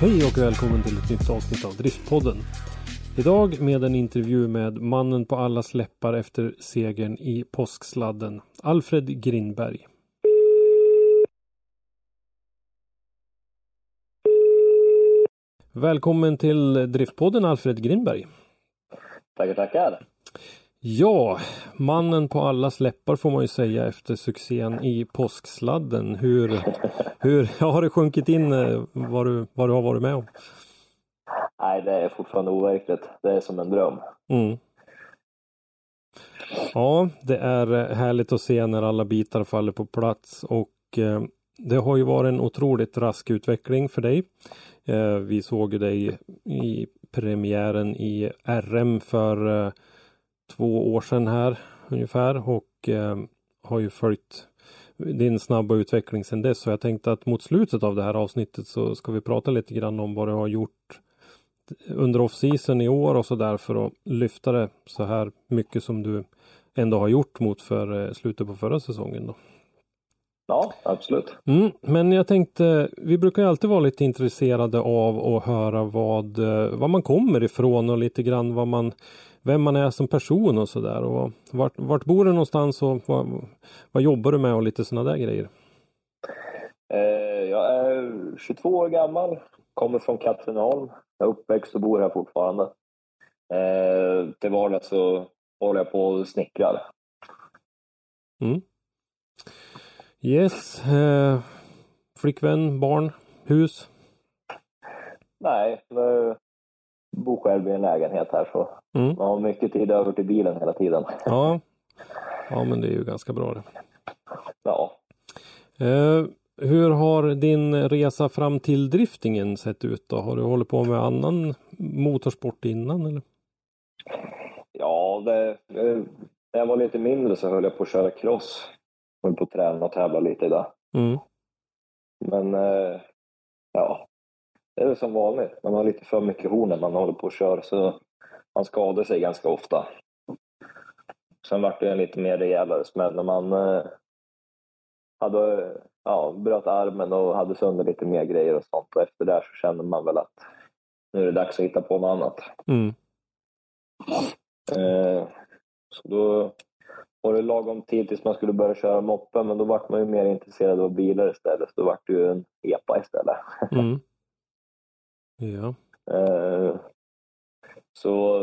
Hej och välkommen till ett nytt avsnitt av Driftpodden. Idag med en intervju med mannen på alla släppar efter segern i påsksladden, Alfred Grindberg. Välkommen till Driftpodden Alfred Grindberg. Tackar, tackar. Ja, mannen på alla släppar får man ju säga efter succén i påsksladden. Hur, hur har det sjunkit in eh, vad du, vad du har varit med om? Nej, det är fortfarande overkligt. Det är som en dröm. Mm. Ja, det är eh, härligt att se när alla bitar faller på plats och eh, det har ju varit en otroligt rask utveckling för dig. Eh, vi såg ju dig i premiären i RM för eh, två år sedan här ungefär och eh, har ju följt din snabba utveckling sedan dess. Så jag tänkte att mot slutet av det här avsnittet så ska vi prata lite grann om vad du har gjort under off-season i år och så där för att lyfta det så här mycket som du ändå har gjort mot för eh, slutet på förra säsongen. Då. Ja, absolut. Mm, men jag tänkte, vi brukar ju alltid vara lite intresserade av att höra vad, eh, vad man kommer ifrån och lite grann vad man, vem man är som person och sådär. Och vart, vart bor du någonstans och vad, vad jobbar du med och lite sådana där grejer. Eh, jag är 22 år gammal, kommer från Katrineholm. Jag är uppväxt och bor här fortfarande. Eh, till vardags så håller jag på och snickrar. Mm. Yes, eh, flickvän, barn, hus? Nej, jag bor själv i en lägenhet här så Mm. man har mycket tid över till bilen hela tiden. Ja. ja, men det är ju ganska bra det. Ja, Eh, hur har din resa fram till driftingen sett ut då? Har du hållit på med annan motorsport innan eller? ja det, eh, när jag var lite mindre så höll jag på att köra cross. Jag höll på att träna och tävla lite idag. Mm. Men eh, ja, det är väl som vanligt. Man har lite för mycket horn när man håller på och kör så man skadar sig ganska ofta. Sen vart det en lite mer rejälare smäll när man eh, hade, ja, bröt armen och hade sönder lite mer grejer och sånt. Och efter det så kände man väl att nu är det dags att hitta på något annat. Mm. Eh, så då var det lagom tid tills man skulle börja köra moppe, men då vart man ju mer intresserad av bilar istället. Så då vart det ju en EPA istället. Mm. Ja. Eh, Så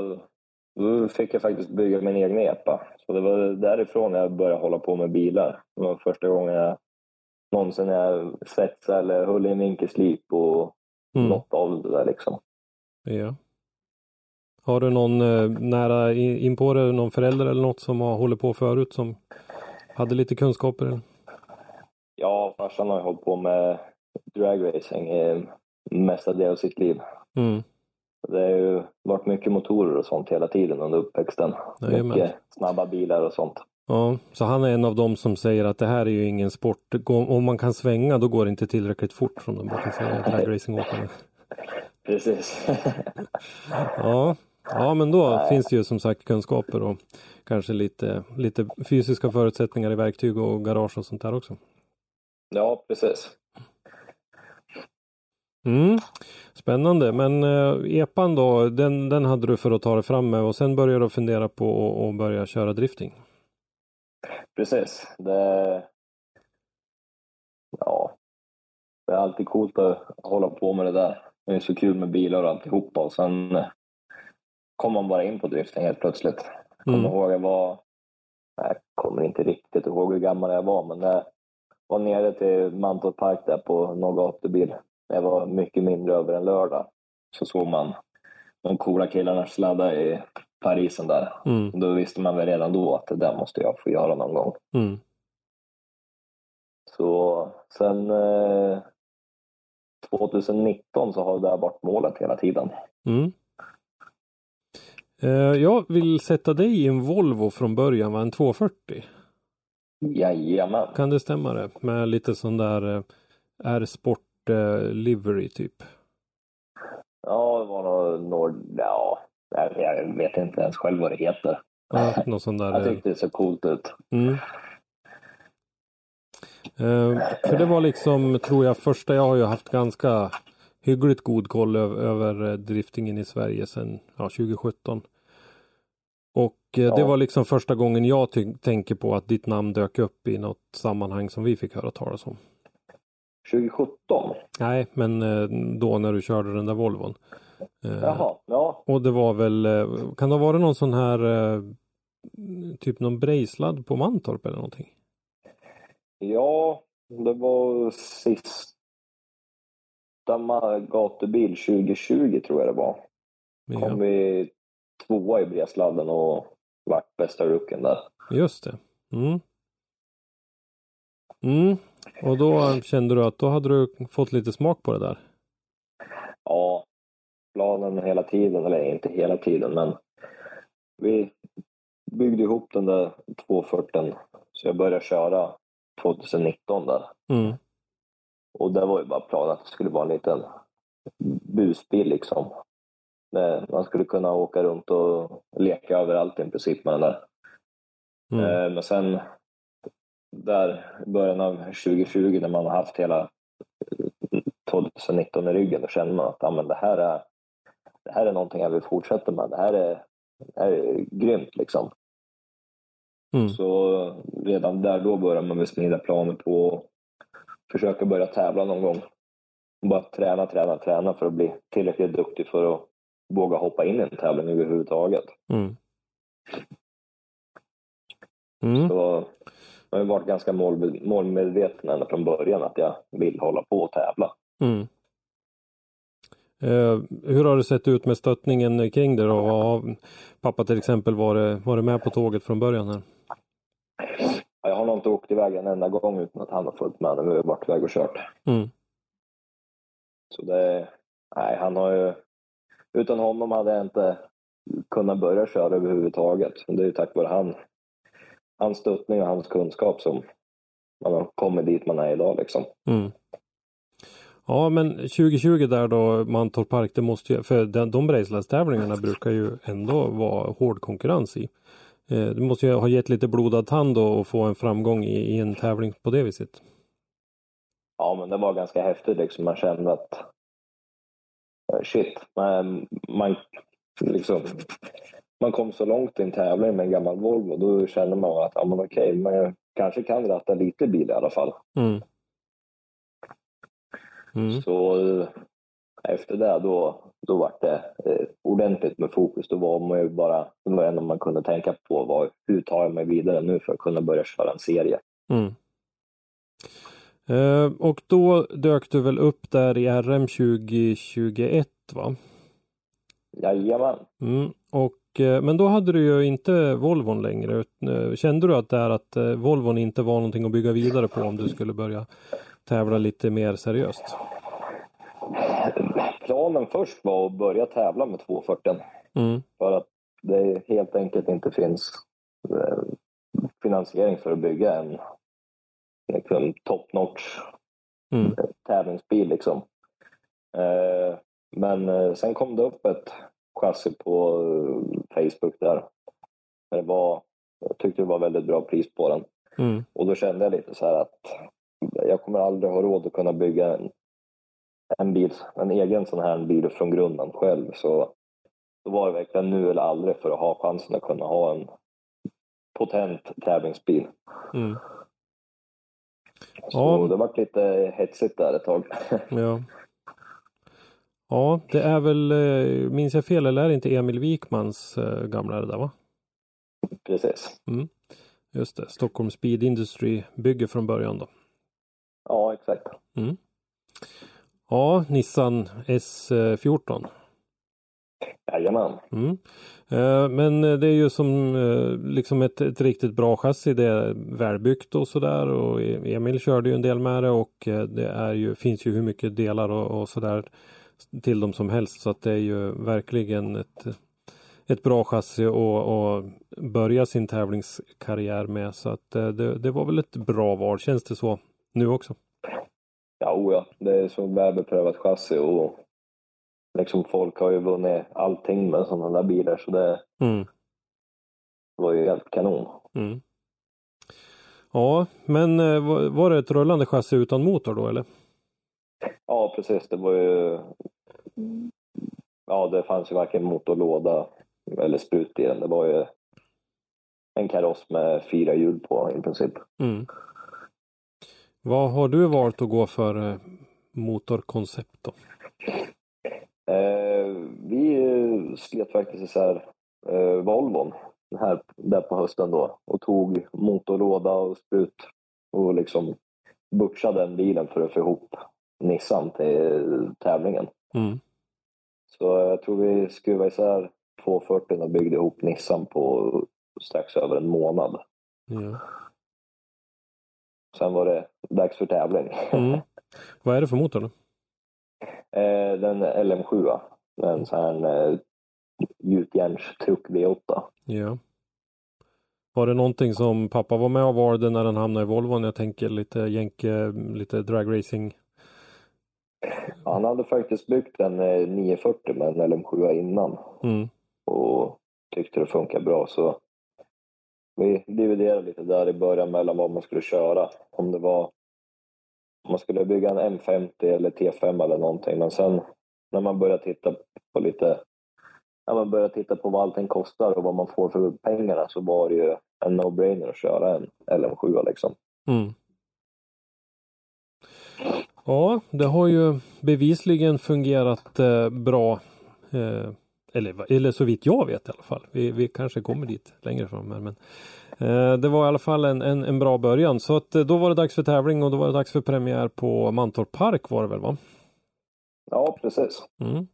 då fick jag faktiskt bygga min egen EPA. Så det var därifrån jag började hålla på med bilar. Det var första gången jag någonsin jag svetsade eller höll i en vinkelslip och Mm. något av det där liksom. ja. Har du någon eh, nära i- in på det, någon förälder eller något som har hållit på förut som hade lite kunskaper? Ja, farsan har ju hållit på med dragracing i mestadels av sitt liv. Mm. Det har ju varit mycket motorer och sånt hela tiden under uppväxten. Jajamän. Mycket snabba bilar och sånt. Ja, så han är en av dem som säger att det här är ju ingen sport. Om man kan svänga då går det inte tillräckligt fort som de brukar säga, dragracingåkarna. Precis. Ja, ja men då Nej. finns det ju som sagt kunskaper och kanske lite, lite fysiska förutsättningar i verktyg och garage och sånt där också. ja, precis. Mm. Spännande, men eh, epan då, den, den hade du för att ta dig fram med och sen började du fundera på att- börja köra drifting. Precis. Det... Ja. Det är alltid coolt att hålla på med det där. det är så kul med bilar och alltihopa och sen eh, kom man bara in på drifting helt plötsligt. Jag kommer Mm. ihåg jag var, jag kommer inte riktigt ihåg hur gammal jag var, men jag var nere till Mantorp Park där på någon gatubil. Jag var mycket mindre över en lördag. Så såg man de coola killarna sladda i Parisen där. Mm. Då visste man väl redan då att det där måste jag få göra någon gång. Mm. Så sen eh, 2019 så har det där varit målet hela tiden. Mm. Eh, jag vill sätta dig i en Volvo från början, va? en 240. Jajamän. Kan det stämma det? Med lite sån där eh, R-sport eh, livery typ. Ja, det var nog Nord... Ja, jag vet inte ens själv vad det heter. Ja, någon sån där. Jag eh, tyckte det såg coolt ut. Mm. Eh, för det var liksom, tror jag, första, jag har ju haft ganska hyggligt god koll över, över eh, driftingen i Sverige sedan ja, 2017. Och eh, det Ja. var liksom första gången jag tänker på att ditt namn dök upp i något sammanhang som vi fick höra talas om. 2017? Nej, men eh, då när du körde den där Volvon. Eh, Jaha, ja. Och det var väl, eh, kan det ha varit någon sån här typ någon brejsladd på Mantorp eller någonting? Ja, det var sista gatubil 2020 tror jag det var. Ja, Kom vi tvåa i Bresladden och vart bästa rookien där. just det. Mm. Mm. Och då kände du att då hade du fått lite smak på det där? Ja, planen hela tiden, eller inte hela tiden, men vi byggde ihop den där 240 så jag började köra 2019 där. Mm. Och det var ju bara planen att det skulle vara en liten busbil liksom. Man skulle kunna åka runt och leka överallt i princip med den där. Mm. Eh, Men sen där i början av 2020 när man har haft hela 2019 i ryggen, då känner man att ja, men det, här är, det här är någonting jag vill fortsätta med. Det här är, det här är grymt liksom. Mm. Så redan där då börjar man väl smida planer på att försöka börja tävla någon gång. Bara träna, träna, träna för att bli tillräckligt duktig för att våga hoppa in i en tävling överhuvudtaget. Mm. Mm. Så jag har varit ganska mål, målmedveten ända från början att jag vill hålla på och tävla. Mm. Eh, hur har det sett ut med stöttningen kring det då? Har pappa till exempel varit, varit med på tåget från början här? Jag har nog inte åkt iväg en enda gång utan att han har följt med när vi har varit iväg och kört. Mm. Så det, nej, han har ju, utan honom hade jag inte kunnat börja köra överhuvudtaget. Det är ju tack vare han, hans stöttning och hans kunskap som man har kommit dit man är idag liksom. Mm. Ja men 2020 där då Mantorp Park, det måste ju, för den, de racelandstävlingarna brukar ju ändå vara hård konkurrens i. Eh, det måste ju ha gett lite blodad tand då och få en framgång i, i en tävling på det viset. Ja, men det var ganska häftigt liksom. Man kände att eh, shit, man, man liksom man kom så långt i en tävling med en gammal Volvo, då kände man att ja, men okej, man kanske kan ratta lite bil i alla fall. Mm. Mm. Så eh, efter det då, då var det eh, ordentligt med fokus. Då var man ju bara, det var enda man kunde tänka på var hur tar jag mig vidare nu för att kunna börja köra en serie. Mm. Eh, och då dök du väl upp där i RM 2021 va? Jajamän. Mm. Och, men då hade du ju inte Volvon längre. eh, Kände du att, där att eh, Volvon inte var någonting att bygga vidare på om du skulle börja tävla lite mer seriöst? Planen först var att börja tävla med 240 Mm. för att det helt enkelt inte finns eh, finansiering för att bygga en liksom, top notch Mm. tävlingsbil liksom. Eh, men eh, sen kom det upp ett chassi på eh, Facebook där. Det var, jag tyckte det var väldigt bra pris på den. Mm. Och då kände jag lite så här att jag kommer aldrig ha råd att kunna bygga en, en bil, en egen sån här bil från grunden själv. Så då var det verkligen nu eller aldrig för att ha chansen att kunna ha en potent tävlingsbil. Mm. Så Ja. det var lite hetsigt där ett tag. Ja. Ja, det är väl, eh, minns jag fel, eller är det inte Emil Wikmans eh, gamla det där va? Precis. Just det, Stockholm Speed Industry bygger från början då. Ja, exakt. Ja, Nissan S14. Jajamän. Mm. Eh, Men eh, det är ju som eh, liksom ett, ett riktigt bra chassi. Det är välbyggt och sådär och E- Emil körde ju en del med det och eh, det är ju, finns ju hur mycket delar och, och sådär till dem som helst så att det är ju verkligen ett, ett bra chassi att börja sin tävlingskarriär med så att eh, det, det var väl ett bra val känns det så nu också. Ja, o ja. Det är så välbeprövat chassi och liksom folk har ju vunnit allting med sådana där bilar så det Mm. var ju helt kanon. Mm. Ja, men eh, var det ett rullande chassi utan motor då eller? Precis. Det var ju... Ja, det fanns ju varken motorlåda eller sprut i den. Det var ju en kaross med fyra hjul på i princip. Mm. Vad har du valt att gå för eh, motorkoncept då? Eh, vi slet faktiskt isär eh, Volvon här, där på hösten då och tog motorlåda och sprut och liksom butchade den bilen för att få ihop Nissan till tävlingen. Mm. Så jag tror vi skruvade isär 240 och byggde ihop Nissan på strax över en månad. Ja. Sen var det dags för tävling. Mm. Vad är det för motor då? Eh, den LM7, en sån här eh, gjutjärnstruck V8. Ja. Var det någonting som pappa var med och valde när han hamnade i Volvon? Jag tänker lite jänke, lite dragracing. Han hade faktiskt byggt en eh, 940 med en LM7 innan Mm. och tyckte det funkar bra så vi dividerade lite där i början mellan vad man skulle köra. Om det var om man skulle bygga en M50 eller T5 eller någonting. Men sen när man började titta på lite när man började titta på vad allting kostar och vad man får för pengarna så var det ju en no-brainer att köra en LM7 liksom. Mm. Ja, det har ju bevisligen fungerat eh, bra. Eh, eller, eller så vitt jag vet i alla fall. Vi, vi kanske kommer dit längre fram här. Men, eh, det var i alla fall en, en, en bra början. Så att, eh, då var det dags för tävling och då var det dags för premiär på Mantorp Park var det väl va? Ja, precis. Mm.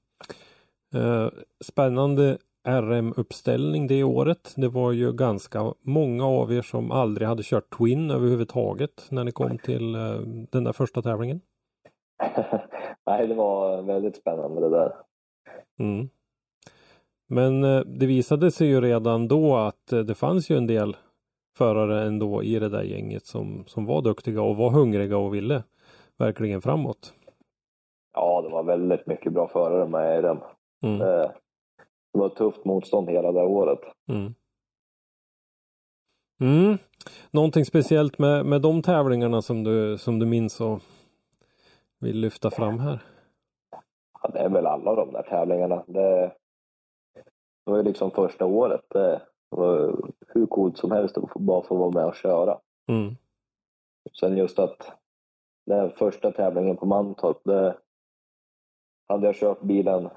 Eh, spännande RM-uppställning det året. Det var ju ganska många av er som aldrig hade kört Twin överhuvudtaget när ni kom till eh, den där första tävlingen. Nej, det var väldigt spännande det där. Mm. Men eh, det visade sig ju redan då att eh, det fanns ju en del förare ändå i det där gänget som, som var duktiga och var hungriga och ville verkligen framåt. Ja, det var väldigt mycket bra förare med i den. Mm. Eh, Det var tufft motstånd hela det året. Mm. Mm. Någonting speciellt med, med de tävlingarna som du, som du minns och vill lyfta fram här? Ja, det är väl alla de där tävlingarna. Det, det var ju liksom första året. Det var hur coolt som helst att bara få vara med och köra. Mm. Sen just att den första tävlingen på Mantorp, det hade jag kört bilen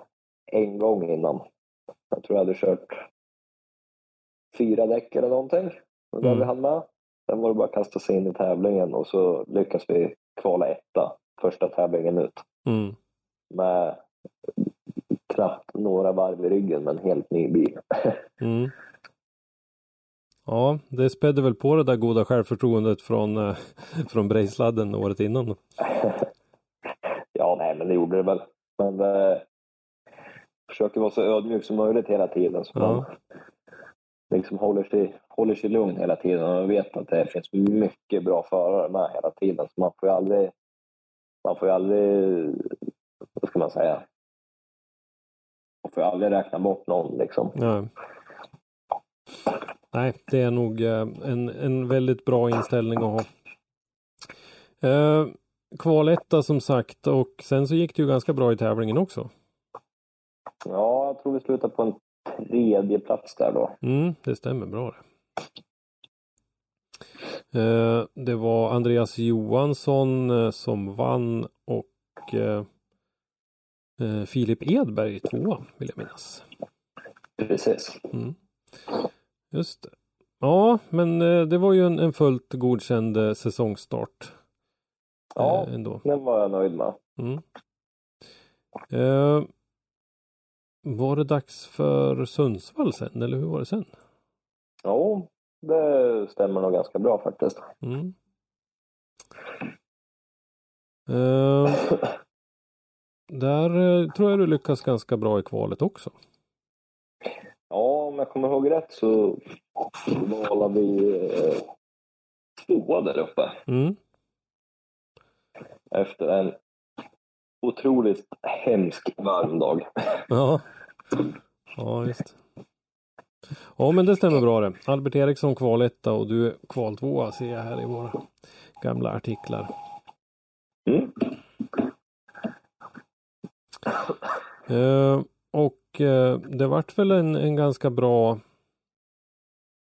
en gång innan. Jag tror jag hade kört fyra däck eller någonting. Och där Mm. vi hann med. Sen var det bara att kasta sig in i tävlingen och så lyckas vi kvala etta första tävlingen ut. Mm. Med knappt några varv i ryggen med en helt ny bil. Mm. Ja, det spädde väl på det där goda självförtroendet från, eh, från Brejsladden året innan. ja, nej, men det gjorde det väl. Men eh, försöker vara så ödmjuk som möjligt hela tiden. Så Ja. man liksom håller sig, håller sig lugn hela tiden. Och man vet att det finns mycket bra förare med hela tiden. Så man får ju aldrig, man får ju aldrig, vad ska man säga? Man får ju aldrig räkna bort någon liksom. Nej. Nej, det är nog eh, en, en väldigt bra inställning att ha. Eh, kvaletta som sagt och sen så gick det ju ganska bra i tävlingen också. Ja, jag tror vi slutar på en tredje plats där då. Mm, det stämmer bra det. Eh, det var Andreas Johansson eh, som vann och eh, Filip Edberg tvåa vill jag minnas. Precis. Mm. Just det. Ja, men det var ju en, en fullt godkänd säsongstart. Ja, ändå. den var jag nöjd med. Mm. Eh, var det dags för Sundsvall sen, eller hur var det sen? Ja, det stämmer nog ganska bra faktiskt. Mm. Eh, där eh, tror jag du lyckas ganska bra i kvalet också. Ja, om jag kommer ihåg rätt så valde vi eh, tvåa där uppe Mm. efter en otroligt hemsk varm dag. Ja. ja, just Ja, men det stämmer bra det. Albert Eriksson kvaletta och du är kval tvåa ser jag här i våra gamla artiklar. Mm. Eh, och eh, det vart väl en, en ganska bra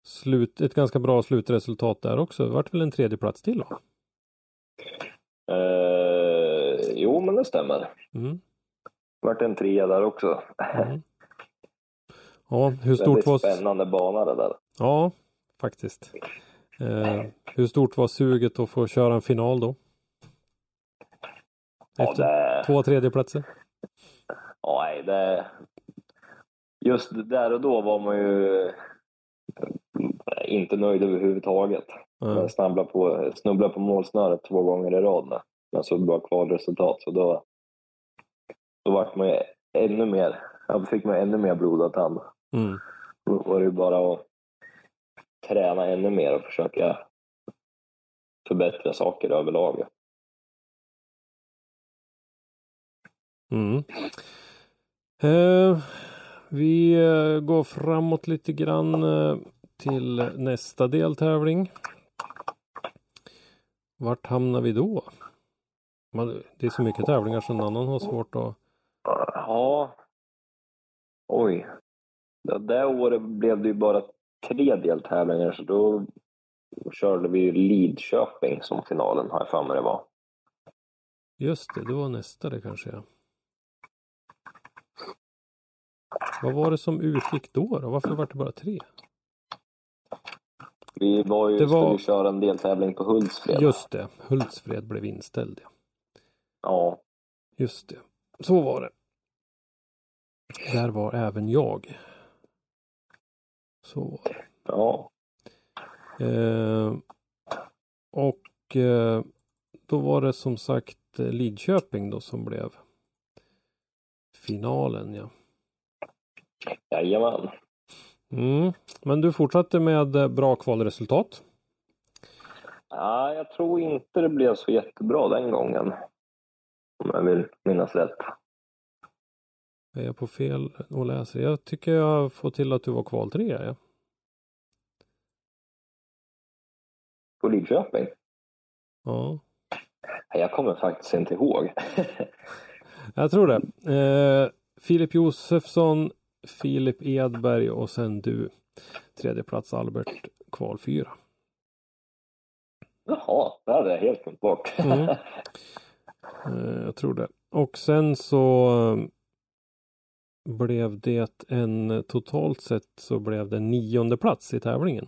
slut, ett ganska bra slutresultat där också. Det vart väl en tredje plats till då? Eh, jo, men det stämmer. Mm. Vart en trea där också. Mm. Ja, hur stort var... spännande bana det där. Ja, faktiskt. Eh, hur stort var suget att få köra en final då? Ja, Efter det, två tredjeplatser? ja, nej, det, just där och då var man ju inte nöjd överhuvudtaget. Ja. Jag snabblade på, snubblade på målsnöret två gånger i rad med, med så bra kvalresultat. Så då, då vart man ju ännu mer, ja, då fick man ännu mer blodad tand. Mm. Då var det ju bara att träna ännu mer och försöka förbättra saker överlag. Mm. Eh, vi eh, går framåt lite grann eh, till nästa deltävling. Vart hamnar vi då? Man, det är så mycket tävlingar så någon annan har svårt att... Ja. Oj. Det där året blev det ju bara tre deltävlingar så då körde vi ju Lidköping som finalen har jag för mig det var. Just det, det var nästa det kanske ja. Vad var det som utgick då? då? Varför var det bara tre? Vi var ju, Det var- skulle köra en deltävling på Hultsfred. Just det, Hultsfred blev inställd. Ja. Ja. Just det, så var det. Där var även jag. Så. Ja. Eh, och eh, då var det som sagt eh, Lidköping då som blev finalen ja. Jajamän. Mm. Men du fortsatte med eh, bra kvalresultat. Ja, jag tror inte det blev så jättebra den gången. Om jag vill minnas rätt. Är jag på fel och läser? Jag tycker jag får till att du var kval trea. Ja. På Lidköping? ja, Jag kommer faktiskt inte ihåg. jag tror det. Eh, Filip Josefsson, Filip Edberg och sen du. Tredje plats Albert, kval fyra. Jaha, det hade jag helt glömt bort. Mm. Eh, Jag tror det. Och sen så eh, blev det en totalt sett så blev det nionde plats i tävlingen.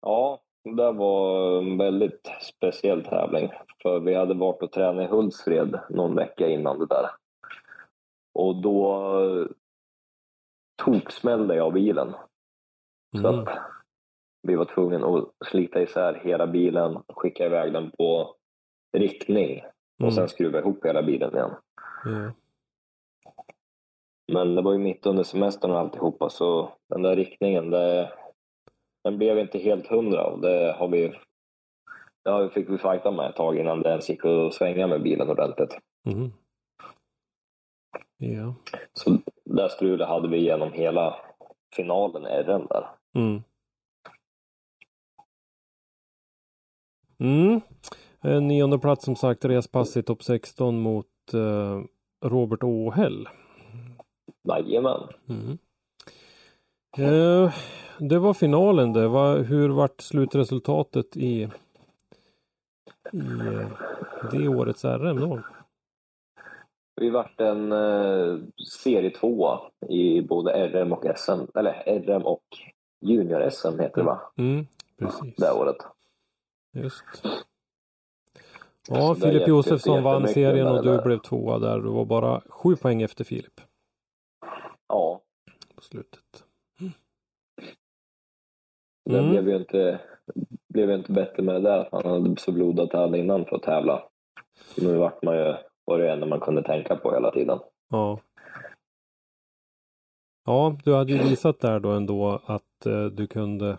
Ja, det var en väldigt speciell tävling. För vi hade varit och tränat i Hultsfred någon vecka innan det där. Och då toksmällde jag bilen. Så Mm. att vi var tvungna att slita isär hela bilen, skicka iväg den på riktning och Mm. sen skruva ihop hela bilen igen. Ja. Men det var ju mitt under semestern och alltihopa så den där riktningen, det, den blev inte helt hundra och det har vi Ja, fick vi fighta med ett tag innan det ens gick att svänga med bilen ordentligt. Mm. Ja. Så det strulet hade vi genom hela finalen i den där. Mm. Mm. En nionde plats som sagt, respass i topp 16 mot eh, Robert Åhäll. Jajamän. Mm. Eh, det var finalen det. Va, hur vart slutresultatet i, i eh, det årets RM då? Vi vart en eh, serie tvåa i både RM och SM, eller RM och junior-SM heter det va? Mm, precis. Det året. Just. Ja, Filip Josefsson vann serien och du blev tvåa där. Du var bara sju poäng efter Filip Ja, på slutet. det Mm. blev ju inte, blev inte bättre med det där. Han hade så blodat all innan för att tävla. Nu vart man ju, var det enda man kunde tänka på hela tiden. Ja. Ja, du hade ju visat där då ändå att eh, du kunde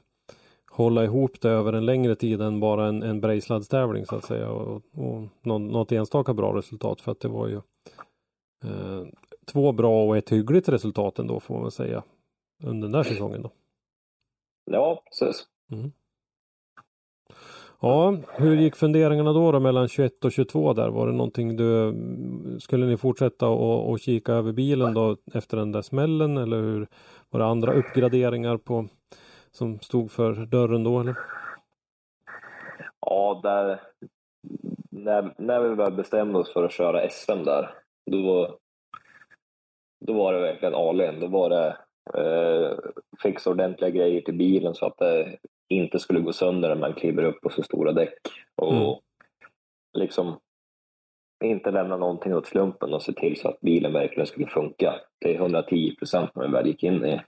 hålla ihop det över en längre tid än bara en, en brejsladstävling så att säga och, och någon, något enstaka bra resultat för att det var ju eh, två bra och ett hyggligt resultat ändå får man väl säga under den där säsongen då. Ja, precis. Ja, hur gick funderingarna då, då mellan 21 och 22 där? Var det någonting du, skulle ni fortsätta och, och kika över bilen då efter den där smällen eller hur? Var det andra uppgraderingar på som stod för dörren då eller? Ja, där, när, när vi väl bestämde oss för att köra SM där, då, då var det verkligen all in. Då var det eh, fixa ordentliga grejer till bilen så att det inte skulle gå sönder när man kliver upp på så stora däck. Och Mm. liksom inte lämna någonting åt slumpen och se till så att bilen verkligen skulle funka till 110 procent när vi väl gick in i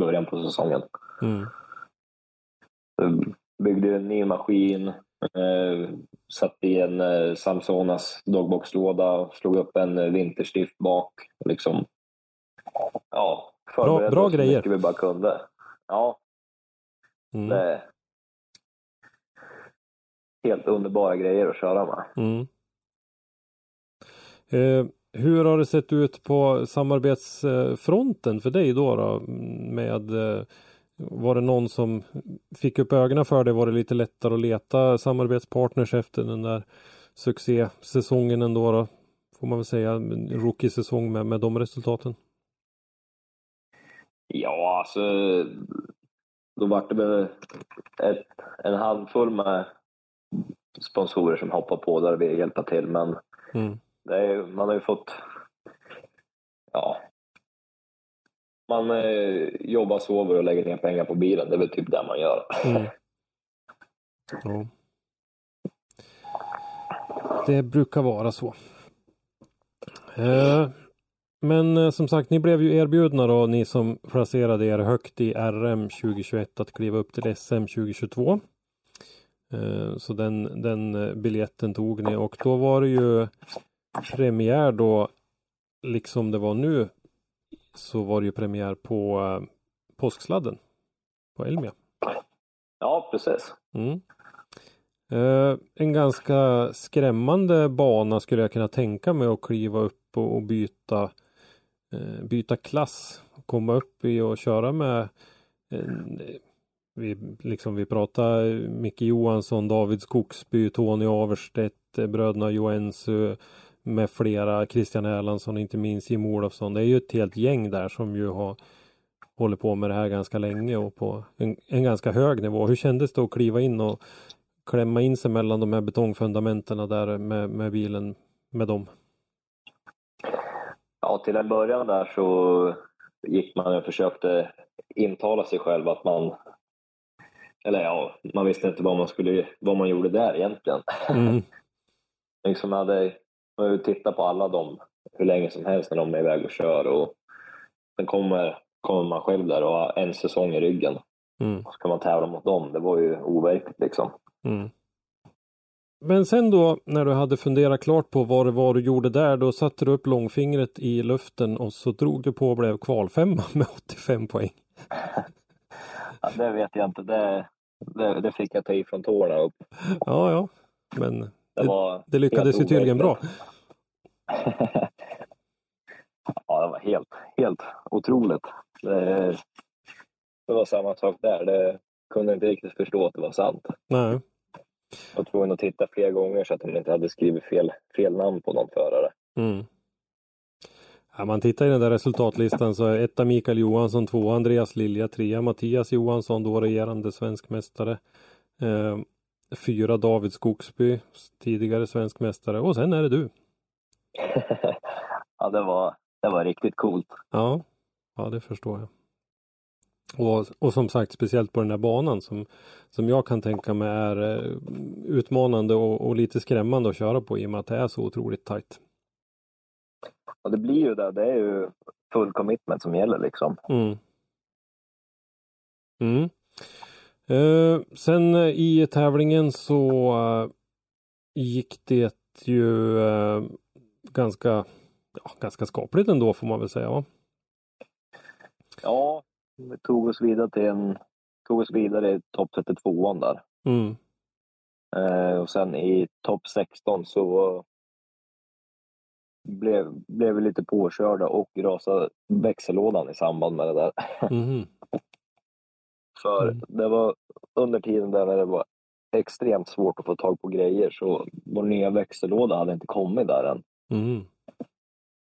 början på säsongen. Mm. byggde en ny maskin, eh, satte i en eh, Samsonas dogboxlåda, slog upp en eh, vinterstift bak. Liksom, ja, förberedde bra oss så grejer. mycket vi bara kunde. Ja, Mm. det helt underbara grejer att köra med. Mm. Eh, hur har det sett ut på samarbetsfronten för dig då? då med, eh, var det någon som fick upp ögonen för dig? Var det lite lättare att leta samarbetspartners efter den där succésäsongen ändå? Då? Får man väl säga, en rookie-säsong med, med de resultaten. Ja, alltså då vart det väl ett, en handfull med sponsorer som hoppade på där och ville hjälpa till. Men Mm. det är, man har ju fått... Ja. Man eh, jobbar, sover och lägger ner pengar på bilen. Det är väl typ det man gör. Mm. Ja. Det brukar vara så. Eh, men eh, som sagt, ni blev ju erbjudna då, ni som placerade er högt i RM 2021 att kliva upp till SM 2022. Eh, så den, den eh, biljetten tog ni och då var det ju premiär då, liksom det var nu, så var det ju premiär på påsksladden på Elmia. Ja, precis. Mm. En ganska skrämmande bana skulle jag kunna tänka mig att kliva upp och, byta Eh, byta klass. Komma upp i och köra med eh, vi, liksom vi pratar Micke Johansson, David Skogsby, Tony Averstedt, eh, bröderna Joensuu med flera, Christian Erlandsson, inte minst Jim Olofsson. Det är ju ett helt gäng där som ju har hållit på med det här ganska länge och på en, en ganska hög nivå. Hur kändes det att kliva in och klämma in sig mellan de här betongfundamenten där med, med bilen med dem? Ja, till en början där så gick man och försökte intala sig själv att man... Eller ja, man visste inte vad man, skulle, vad man gjorde där egentligen. Mm. liksom hade, man ju tittat på alla dem hur länge som helst när de är iväg och kör och sen kommer, kommer man själv där och har en säsong i ryggen. Mm. Så kan man tävla mot dem. Det var ju overkligt liksom. Mm. Men sen då när du hade funderat klart på vad det var du gjorde där, då satte du upp långfingret i luften och så drog du på och blev kvalfemma med 85 poäng. Ja, det vet jag inte. Det, det, det fick jag ta ifrån tårna upp. Ja, ja, men Det, Det- det lyckades ju tydligen bra. ja, det var helt, helt otroligt. Det, det var samma sak där. Det kunde inte riktigt förstå att det var sant. Nej. Jag var tvungen att titta flera gånger så att de inte hade skrivit fel, fel namn på någon förare. Mm. Ja, man tittar i den där resultatlistan så är etta Mikael Johansson, två Andreas Lilja, trea Mattias Johansson, då regerande svensk mästare. Eh, fyra David Skogsby, tidigare svensk mästare och sen är det du. ja det, var, det var riktigt coolt. Ja, ja det förstår jag. Och, och som sagt speciellt på den här banan som, som jag kan tänka mig är eh, utmanande och, och lite skrämmande att köra på i och med att det är så otroligt tajt. Och det blir ju det, det är ju full commitment som gäller liksom. Mm. Mm. Eh, sen eh, i tävlingen så eh, gick det ju eh, ganska, ja, ganska skapligt ändå får man väl säga. Va? Ja, vi tog oss vidare till en, tog oss vidare i topp 32 där. Mm. Eh, och sen i topp 16 så blev, blev vi lite påkörda och rasade växellådan i samband med det där. Mhm. För Mm. det var under tiden där när det var extremt svårt att få tag på grejer så vår nya växellåda hade inte kommit där än. Mm.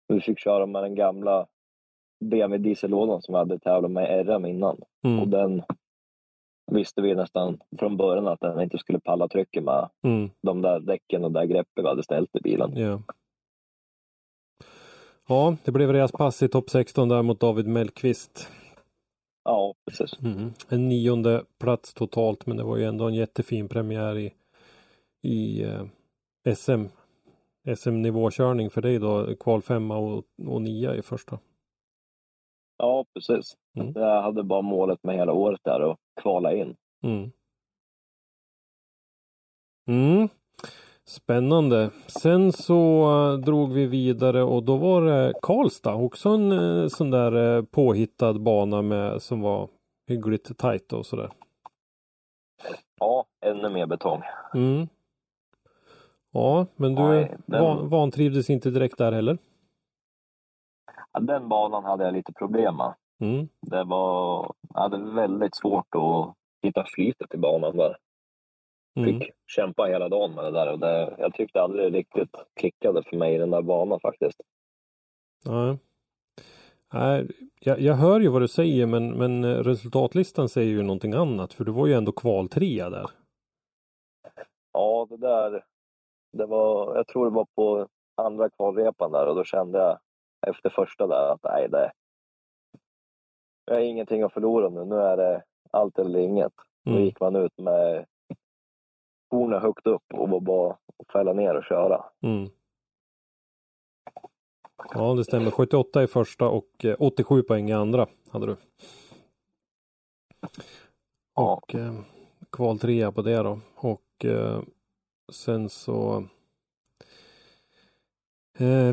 Vi fick köra med den gamla BMW diesellådan som vi hade tävlat med RM innan. Och Mm. den visste vi nästan från början att den inte skulle palla trycket med Mm. de där däcken och där greppet vi hade ställt i bilen. Ja. Ja, det blev respass i topp 16 där mot David Mellqvist. Ja, precis. Mm. En nionde plats totalt men det var ju ändå en jättefin premiär i, i eh, SM. SM-nivåkörning för dig då, kval femma och, och nia i första. Ja, precis. Mm. Jag hade bara målet med hela året där att kvala in. Mm. Mm. Spännande. Sen så eh, drog vi vidare och då var det Karlstad, också en eh, sån där eh, påhittad bana med som var hyggligt tajt och sådär. Ja, ännu mer betong. Mm. Ja, men du Nej, den- van, vantrivdes inte direkt där heller? Den banan hade jag lite problem med. Mm. Det var, jag hade väldigt svårt att hitta flytet i banan där. Mm. Fick kämpa hela dagen med det där och det, jag tyckte aldrig riktigt klickade för mig i den där banan faktiskt. Nej. Nej, jag, jag hör ju vad du säger men, men eh, resultatlistan säger ju någonting annat för du var ju ändå kval trea där. Ja, det där, det var, jag tror det var på andra kvalrepan där och då kände jag efter första där att nej, det, jag har ingenting att förlora nu. Nu är det allt eller inget. Då Mm. gick man ut med hornen högt upp och var bara att fälla ner och köra. Mm. Ja det stämmer. 78 i första och eh, 87 poäng i andra hade du. Ja. Och eh, kval trea på det då. Och eh, sen så eh,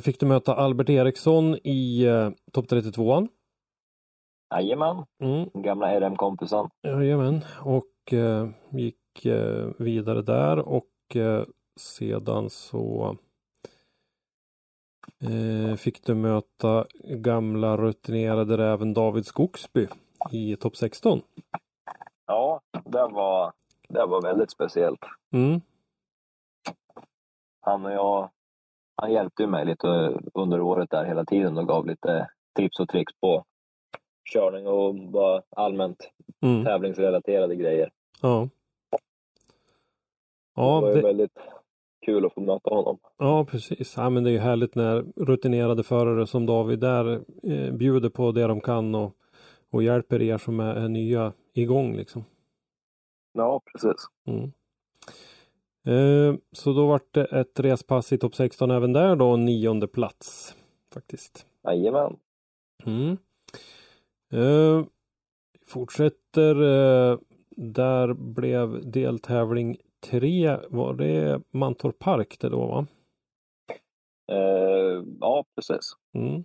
fick du möta Albert Eriksson i eh, topp 32an. Jajamän, Mm. gamla RM-kompisen. Jajamän, och eh, gick eh, vidare där och eh, sedan så eh, fick du möta gamla rutinerade räven David Skogsby i topp 16. Ja, det var, det var väldigt speciellt. Mm, Han och jag, han hjälpte ju mig lite under året där hela tiden och gav lite tips och tricks på körning och bara allmänt mm, tävlingsrelaterade grejer. ja. det Ja, var ju det, väldigt kul att få möta honom. ja, precis. Ja, men det är ju härligt när rutinerade förare som David där eh, bjuder på det de kan och, och hjälper er som är, är nya igång liksom. Ja, precis. Mm. Eh, så då vart det ett respass i topp 16 även där då, nionde plats faktiskt. Jajamän. Mm. Eh, fortsätter, eh, där blev deltävling 3, var det Mantorp Park det då va? Eh, ja, precis. Mm.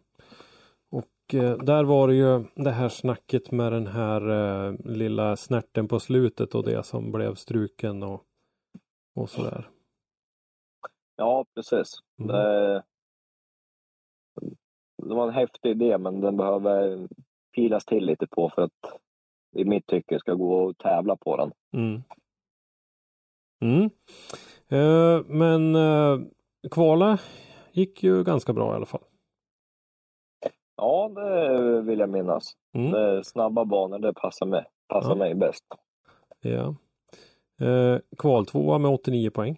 Och eh, där var det ju det här snacket med den här lilla snärten på slutet och det som blev struken och, och sådär. Ja, precis. Mm. Det, det var en häftig idé, men den behöver filas till lite på för att i mitt tycke ska gå att tävla på den. Mm. Mm. Eh, men eh, kvala gick ju ganska bra i alla fall. Ja, det vill jag minnas. Mm. Det, snabba banor, det passar mig, passar Ja. mig bäst. Ja. Eh, kval tvåa med 89 poäng.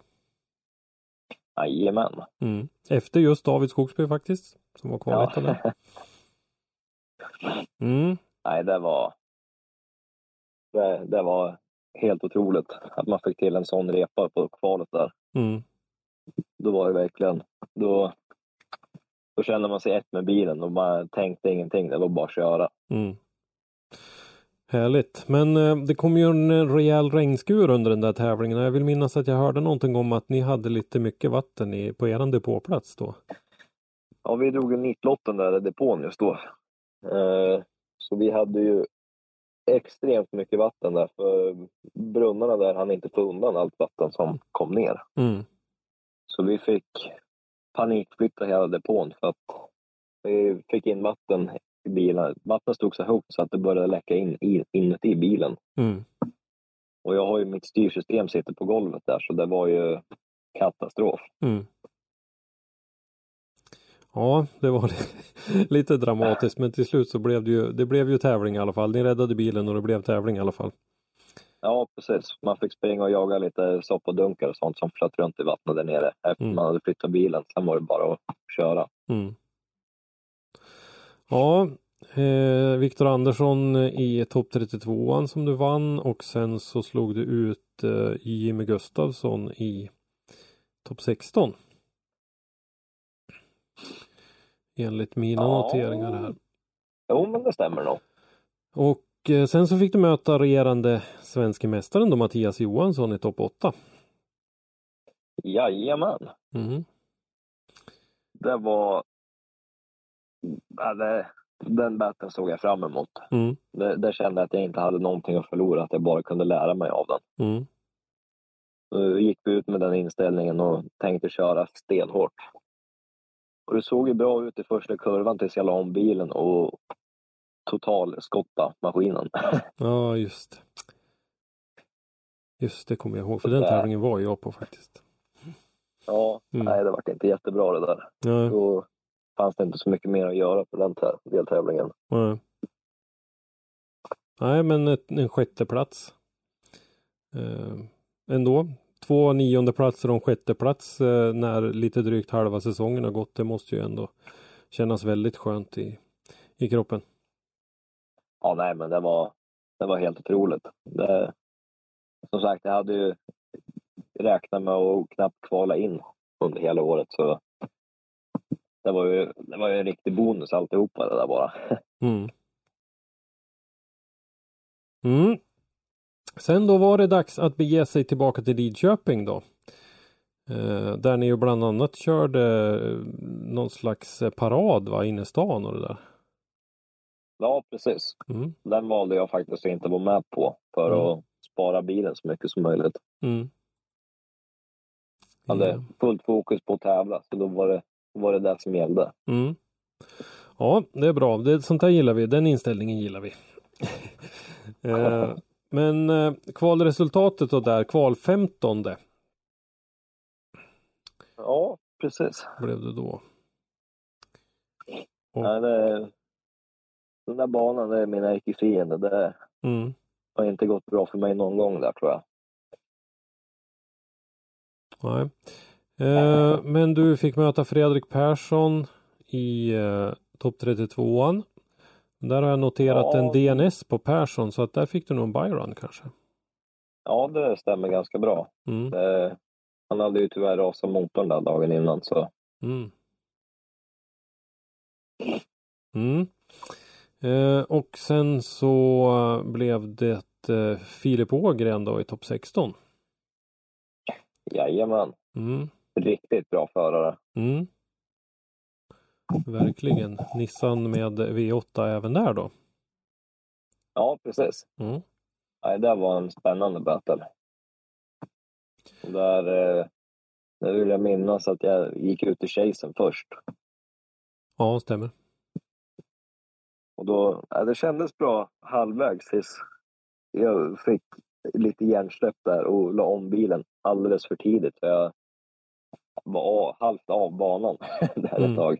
Jajamän. Mm. Efter just David Skogsby faktiskt, som var kvaletta där. Ja. Mm. Nej, det var... Det, det var helt otroligt att man fick till en sån repa på kvalet där. Mm. Då var det verkligen... Då, då kände man sig ett med bilen och man tänkte ingenting. Det var bara att köra. Mm. Härligt. Men eh, det kom ju en eh, rejäl regnskur under den där tävlingen. Jag vill minnas att jag hörde någonting om att ni hade lite mycket vatten i, på er depåplats då. Ja, vi drog ju nitlotten där i depån just då. Eh, så vi hade ju extremt mycket vatten där, för brunnarna där hann inte få undan allt vatten som kom ner. Mm. Så vi fick panikflytta hela depån för att vi fick in vatten i bilen. Vattnet stod så högt så att det började läcka in i, inuti bilen. Mm. Och jag har ju mitt styrsystem sitter på golvet där, så det var ju katastrof. Mm. Ja, det var lite dramatiskt men till slut så blev det ju, det blev ju tävling i alla fall. Ni räddade bilen och det blev tävling i alla fall. Ja, precis. Man fick springa och jaga lite soppadunkar och sånt som flöt runt i vattnet där nere efter Mm. man hade flyttat bilen. Sen var det bara att köra. Mm. Ja, eh, Viktor Andersson i topp 32an som du vann och sen så slog du ut eh, Jimmy Gustafsson i topp 16. Enligt mina Ja. noteringar här. Jo, men det stämmer nog. Och eh, sen så fick du möta regerande svenske mästaren då Mattias Johansson i topp 8. Jajamän. Mm. Det var... Ja, det, den batten såg jag fram emot. Mm. Det, där kände jag att jag inte hade någonting att förlora, att jag bara kunde lära mig av den. Mm. Så gick vi ut med den inställningen och tänkte köra stenhårt. Och det såg ju bra ut i första kurvan tills jag la om bilen och total skotta maskinen. Ja, just. Just det kommer jag ihåg, för den tävlingen var jag på faktiskt. ja, Mm. nej det var inte jättebra det där. Ja, Då fanns det inte så mycket mer att göra på den tä- deltävlingen. Nej. Nej, men ett, en sjätte plats. Eh, ändå. Två nionde platser och en sjätte plats eh, när lite drygt halva säsongen har gått. Det måste ju ändå kännas väldigt skönt i, i kroppen. Ja, nej, men det var, det var helt otroligt. Det, som sagt, jag hade ju räknat med att knappt kvala in under hela året. Så det var ju, det var ju en riktig bonus alltihopa det där bara. Mm. Mm. Sen då var det dags att bege sig tillbaka till Lidköping då. Eh, där ni ju bland annat körde eh, någon slags eh, parad va, inne i stan och det där. Ja, precis. Mm. Den valde jag faktiskt att inte vara med på för Mm. att spara bilen så mycket som möjligt. Mm. Jag hade Ja. fullt fokus på att tävla, så då var det, var det det som gällde. Mm. Ja, det är bra. Det, sånt där gillar vi. Den inställningen gillar vi. eh, men eh, kvalresultatet då där, kval 15 Ja, precis. blev det då. Och- Nej, det, den där banan, det är min ärkefiende. Det Mm. har inte gått bra för mig någon gång där tror jag. Nej. Eh, men du fick möta Fredrik Persson i eh, topp 32an. Där har jag noterat Ja. en DNS på Persson så att där fick du nog en byrun kanske. Ja, det stämmer ganska bra. Mm. Eh, han hade ju tyvärr rasat motorn där dagen innan, så Mm. Mm. Eh, och sen så eh, blev det eh, Filip Ågren då i topp 16. jajamän. Mm. Riktigt bra förare. Mm. Verkligen. Nissan med V8 även där då. Ja, precis. Mm. Nej, det var en spännande battle. Där, eh, där vill jag minnas att jag gick ut i chasen först. Ja, stämmer. Och då, ja, det kändes bra halvvägs tills jag fick lite hjärnsläpp där och la om bilen alldeles för tidigt. Jag var halvt av banan där Mm. ett tag.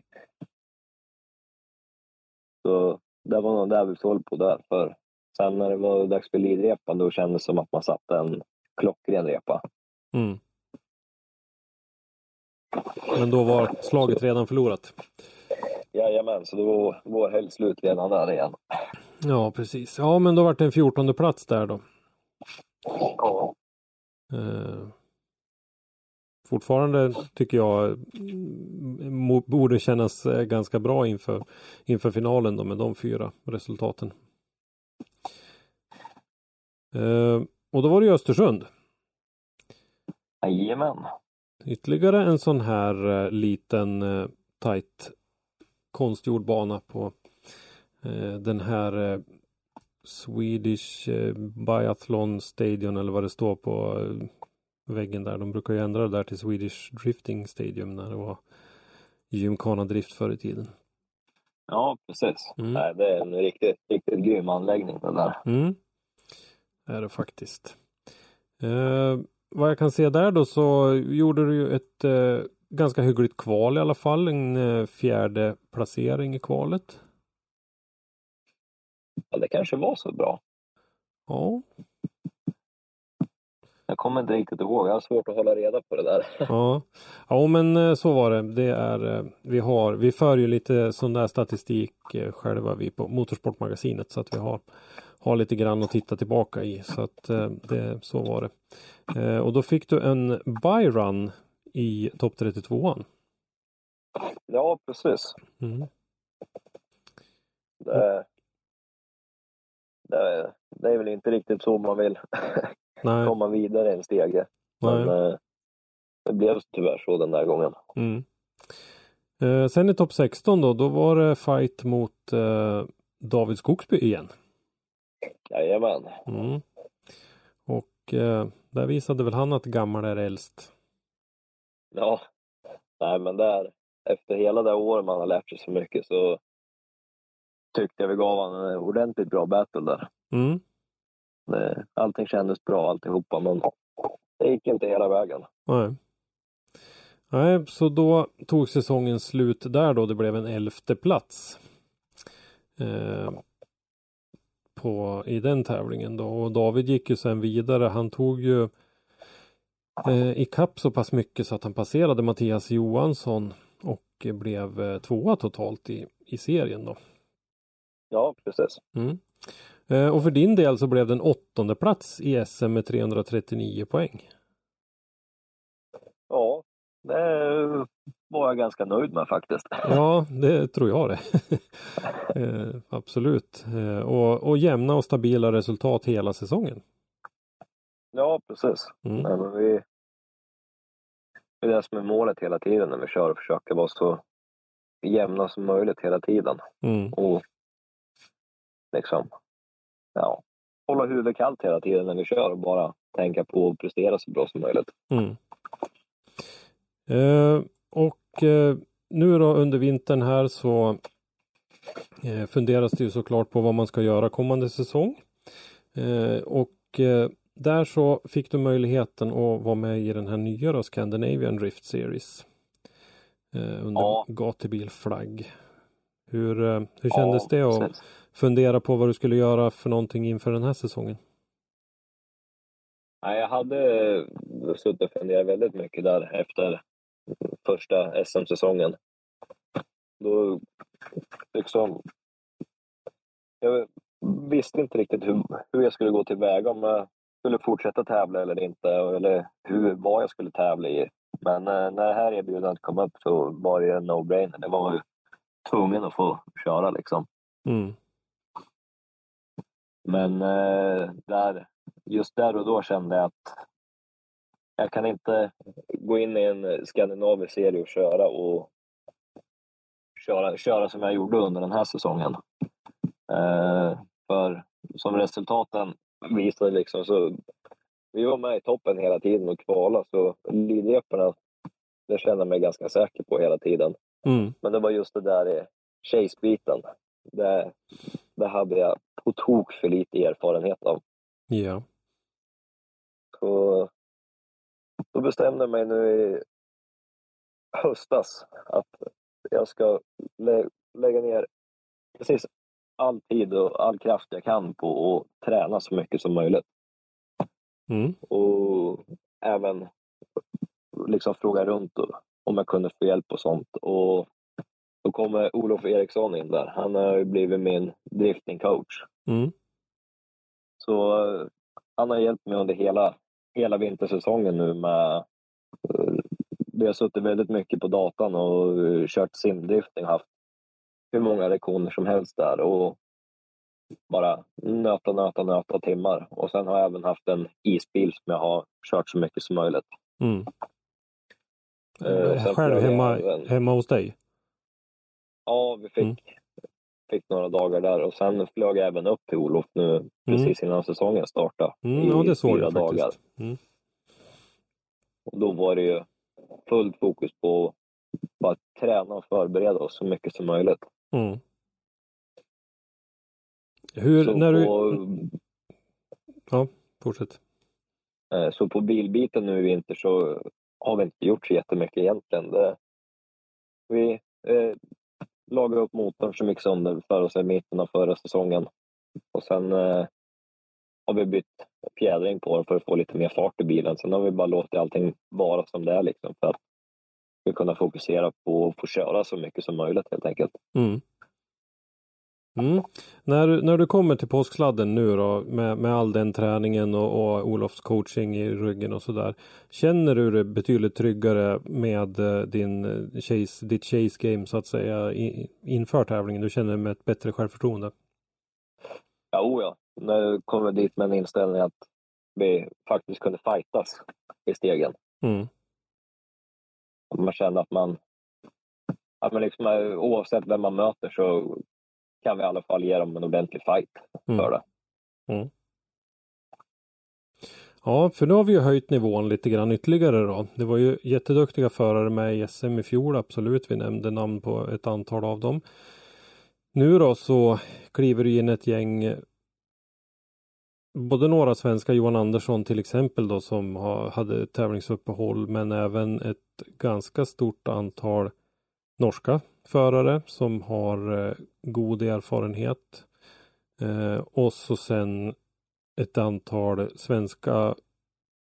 Så det var nog där vi höll på där. För sen när det var dags för lidrepan då kändes det som att man satte en klockren repa. Mm. Men då var slaget redan förlorat. Jajamän, så då var vår helg slut redan där igen. Ja, precis. Ja, men då var det en fjortonde plats där då. Ja. Eh, fortfarande tycker jag borde kännas eh, ganska bra inför, inför finalen då med de fyra resultaten. Eh, och då var det ju Östersund. Jajamän. Ytterligare en sån här eh, liten eh, tight konstgjord bana på eh, den här eh, Swedish eh, Biathlon Stadion eller vad det står på väggen där. De brukar ju ändra det där till Swedish Drifting Stadium när det var gymkhana drift förr i tiden. Ja, precis. Mm. Nej, det är en riktigt, riktigt grym anläggning det där. Mm. Är det faktiskt. Eh, vad jag kan se där då så gjorde du ju ett eh, ganska hyggligt kval i alla fall. En eh, fjärde placering i kvalet. Ja, det kanske var så bra. Ja, Jag kommer inte riktigt ihåg. Jag har svårt att hålla reda på det där. ja. ja men eh, så var det. Det är, eh, vi har, vi för ju lite sån där statistik eh, själva vi på Motorsportmagasinet så att vi har, har lite grann att titta tillbaka i. Så att det, så var det. Och då fick du en byrun i topp 32an. Ja, precis. Mm. Det, det, det är väl inte riktigt så man vill Nej, komma vidare en stege. Men eh, det blev tyvärr så den där gången. Mm. Eh, sen i topp 16 då, då var det fight mot eh, David Skogsby igen. Jajamän. Mm. Och eh, där visade väl han att gammal är äldst. Ja. Nej, men där, efter hela det året man har lärt sig så mycket så tyckte jag vi gav honom en ordentligt bra battle där. Mm. Det, allting kändes bra alltihopa, men det gick inte hela vägen. Nej. Nej, så då tog säsongen slut där då. Det blev en elfte plats. Eh, på, I den tävlingen då. Och David gick ju sen vidare. Han tog ju eh, ikapp så pass mycket så att han passerade Mattias Johansson och blev eh, tvåa totalt i, i serien då. Ja, precis. Mm. Eh, och för din del så blev det en åttonde plats i SM med 339 poäng. Ja, det var jag ganska nöjd med faktiskt. Ja, det tror jag det. eh, absolut. Eh, och, och jämna och stabila resultat hela säsongen. Ja, precis. Mm. Nej, men vi, det är det som är målet hela tiden när vi kör och försöker vara så jämna som möjligt hela tiden. Mm. Och liksom, ja, hålla huvudet kallt hela tiden när vi kör och bara tänka på att prestera så bra som möjligt. Mm. Eh, och eh, nu då under vintern här så eh, funderas det ju såklart på vad man ska göra kommande säsong. Eh, och eh, där så fick du möjligheten att vara med i den här nya då, Scandinavian Drift Series. Eh, under Ja. gatubilflagg. Hur, hur kändes det att precis. Fundera på vad du skulle göra för någonting inför den här säsongen? Jag hade suttit och funderat väldigt mycket där efter första SM-säsongen. Då liksom... Jag visste inte riktigt hur, hur jag skulle gå tillväga, om jag skulle fortsätta tävla eller inte, eller hur, vad jag skulle tävla i. Men eh, när det här erbjudandet kom upp så var det en no-brainer. Det var ju tvungen att få köra liksom. Mm. Men eh, där, just där och då kände jag att jag kan inte gå in i en skandinavisk serie och köra och köra, köra som jag gjorde under den här säsongen. Eh, för som resultaten visade liksom så vi var med i toppen hela tiden och kvala så lidreporna det kände jag mig ganska säker på hela tiden. Mm. Men det var just det där i chase-biten. Det, det hade jag på tok för lite erfarenhet av. Ja. Så då bestämde jag mig nu i höstas att jag ska lä lägga ner precis all tid och all kraft jag kan på att träna så mycket som möjligt. Mm. Och även liksom fråga runt om jag kunde få hjälp och sånt. Och då kommer Olof Eriksson in där. Han har ju blivit min driftingcoach. Mm. Så eh, han har hjälpt mig under hela, hela vintersäsongen nu med... eh, Vi har suttit väldigt mycket på datan och eh, kört simdrifting, haft hur många lektioner som helst där och bara nöta, nöta, nöta timmar. Och sen har jag även haft en isbil som jag har kört så mycket som möjligt. Mm. Själv hemma, även- hemma hos dig? Ja, vi fick, Mm. fick några dagar där och sen flög jag även upp till Olof nu precis innan säsongen startade. Mm, i ja, det såg jag dagar. faktiskt. Mm. Och då var det ju fullt fokus på att bara träna och förbereda oss så mycket som möjligt. Mm. Hur, Så, när du... på, Ja, fortsätt. eh, så på bilbiten nu i vinter så har vi inte gjort så jättemycket egentligen. Det, vi eh, lagade upp motorn så mycket som det för oss i mitten av förra säsongen. Och sen eh, har vi bytt fjädring på den för att få lite mer fart i bilen. Sen har vi bara låtit allting vara som det är liksom för att vi kunna fokusera på att få köra så mycket som möjligt helt enkelt. Mm. Mm. När, när du kommer till påsksladden nu då med, med all den träningen och, och Olofs coaching i ryggen och sådär. Känner du dig betydligt tryggare med eh, din eh, chase, ditt chase game så att säga i, inför tävlingen? Du känner dig med ett bättre självförtroende? Ja, oh ja. När jag kommer dit med en inställning att vi faktiskt kunde fightas i stegen. Mm. Man kände att man, att man liksom, eh, oavsett vem man möter så kan vi i alla fall ge dem en ordentlig fight Mm. för det. Ja, för nu har vi ju höjt nivån lite grann ytterligare då. Det var ju jätteduktiga förare med i SM i fjol, absolut. Vi nämnde namn på ett antal av dem. Nu då så kliver det in ett gäng både några svenska, Johan Andersson till exempel då som hade tävlingsuppehåll men även ett ganska stort antal norska förare som har eh, god erfarenhet. Eh, och så sen ett antal svenska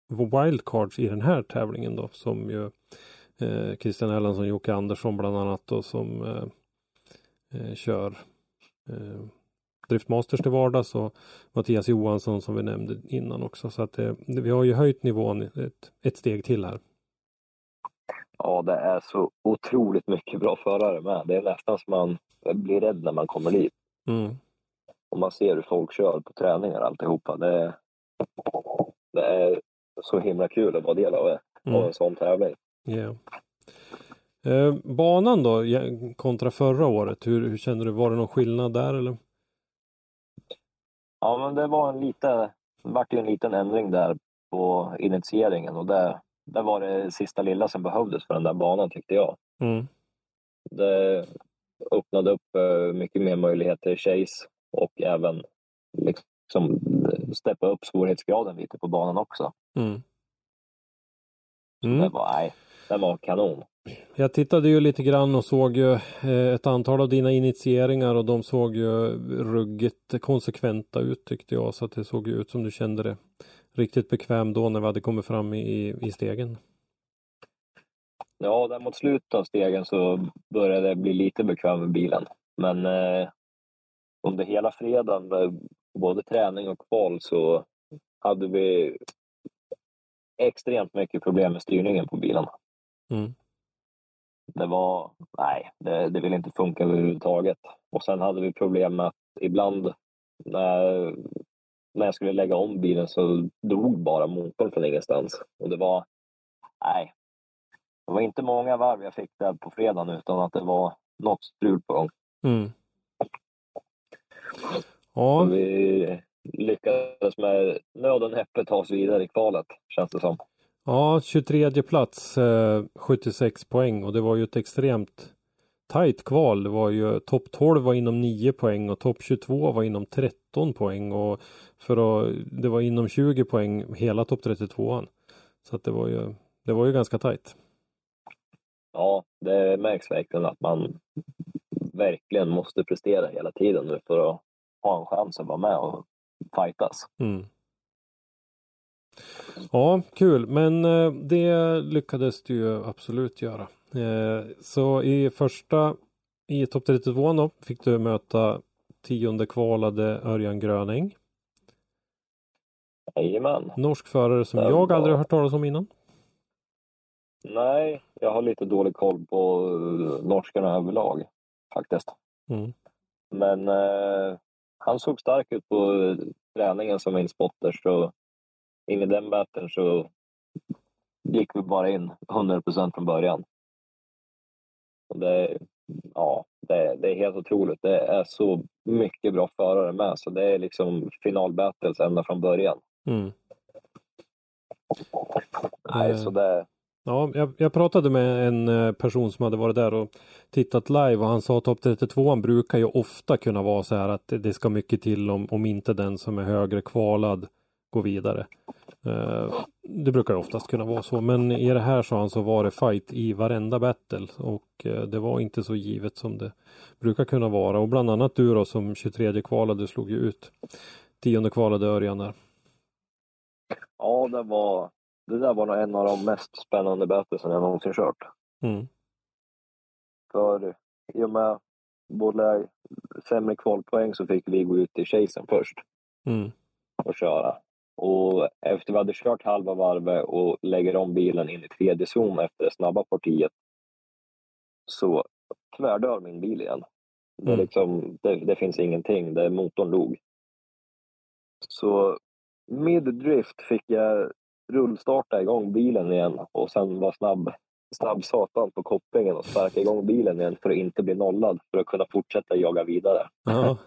wildcards i den här tävlingen då som ju eh, Christian Erlandsson, Jocke Andersson bland annat då som eh, eh kör eh, Driftmasters till vardags och Mattias Johansson som vi nämnde innan också så att det, vi har ju höjt nivån ett, ett steg till här. Ja, det är så otroligt mycket bra förare med. Det är nästan som man blir rädd när man kommer dit. Mm. Och man ser hur folk kör på träningar alltihopa. Det är, det är så himla kul att vara del av, det, av Mm. en sån tävling. Yeah. Eh, banan då kontra förra året, hur, hur känner du? Var det någon skillnad där eller? Ja, men det var en lite, det vart ju en liten ändring där på initieringen och det, det var det sista lilla som behövdes för den där banan tyckte jag. Mm. Det öppnade upp eh, mycket mer möjligheter i chase och även liksom steppa upp svårighetsgraden lite på banan också. Mm. Det Mm. var, nej, det var kanon. Jag tittade ju lite grann och såg ju eh, ett antal av dina initieringar och de såg ju ruggigt konsekventa ut tyckte jag så att det såg ut som du kände det riktigt bekväm då när vi hade kommit fram i, i stegen. Ja, där mot slutet av stegen så började det bli lite bekväm med bilen. Men eh, under hela fredagen, med både träning och kval, så hade vi extremt mycket problem med styrningen på bilen. Mm. Det var, nej, det, det ville inte funka överhuvudtaget. Och sen hade vi problem med att ibland när, när jag skulle lägga om bilen så drog bara motorn från ingenstans. Och det var, nej, det var inte många varv jag fick där på fredagen utan att det var något strul på gång. Mm. Och Ja, vi lyckades med nöd och näppe ta oss vidare i kvalet, känns det som. ja 23 plats, eh, 76 poäng och det var ju ett extremt tajt kval. Det var ju topp 12 var inom 9 poäng och topp 22 var inom 13 poäng och för att, det var inom 20 poäng hela topp 32an. Så att det var ju, det var ju ganska tajt. Ja, det märks verkligen att man verkligen måste prestera hela tiden nu för att ha en chans att vara med och fightas. Mm. Ja, kul, men eh, det lyckades du ju absolut göra. Eh, så i första, i topp 32 då, fick du möta tionde kvalade Örjan Gröning. Jajamän. Norsk förare som Det jag var- aldrig hört talas om innan. Nej, jag har lite dålig koll på eh, norskarna överlag faktiskt. Mm. Men eh, han såg stark ut på träningen som min spotter så in i den battern så gick vi bara in 100% från början. Och det, ja, det, det är helt otroligt. Det är så mycket bra förare med så det är liksom finalbattles ända från början. Mm. Nej, Eh. så det, Ja, jag, jag pratade med en eh, person som hade varit där och tittat live och han sa att topp 32 brukar ju ofta kunna vara så här att det, det ska mycket till om, om inte den som är högre kvalad går vidare. Eh, det brukar oftast kunna vara så men i det här sa han så var det fight i varenda battle och eh, det var inte så givet som det brukar kunna vara och bland annat du då som 23 kvalade slog ju ut tionde kvalade Örjan där. ja, det var det där var nog en av de mest spännande battlesen jag någonsin kört. Mm. För i och med både sämre kvalpoäng så fick vi gå ut i chasen först Mm. och köra. Och efter vi hade kört halva varvet och lägger om bilen in i tredje zon efter det snabba partiet så tvärdör min bil igen. Det, Mm. liksom, det, det finns ingenting, det, motorn dog. Så mid-drift fick jag rullstarta igång bilen igen och sen var snabb, snabb satan på kopplingen och sparka igång bilen igen för att inte bli nollad för att kunna fortsätta jaga vidare. Ja.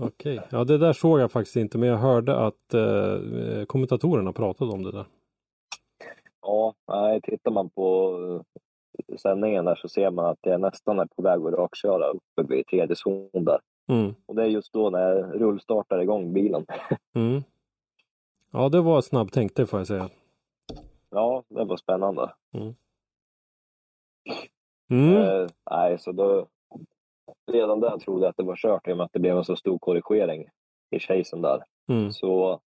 Okej, ja det där såg jag faktiskt inte men jag hörde att eh, kommentatorerna pratade om det där. Ja, nej, tittar man på eh, sändningen där så ser man att jag nästan är på väg att rakköra uppe vid tredje zon där. Mm. Och det är just då när jag rullstartar igång bilen. Mm. Ja det var snabbtänkt det får jag säga. Ja, det var spännande. Mm. Eh, nej, så då... Redan där trodde jag att det var kört i och med att det blev en så stor korrigering i chasen där. Mm. Så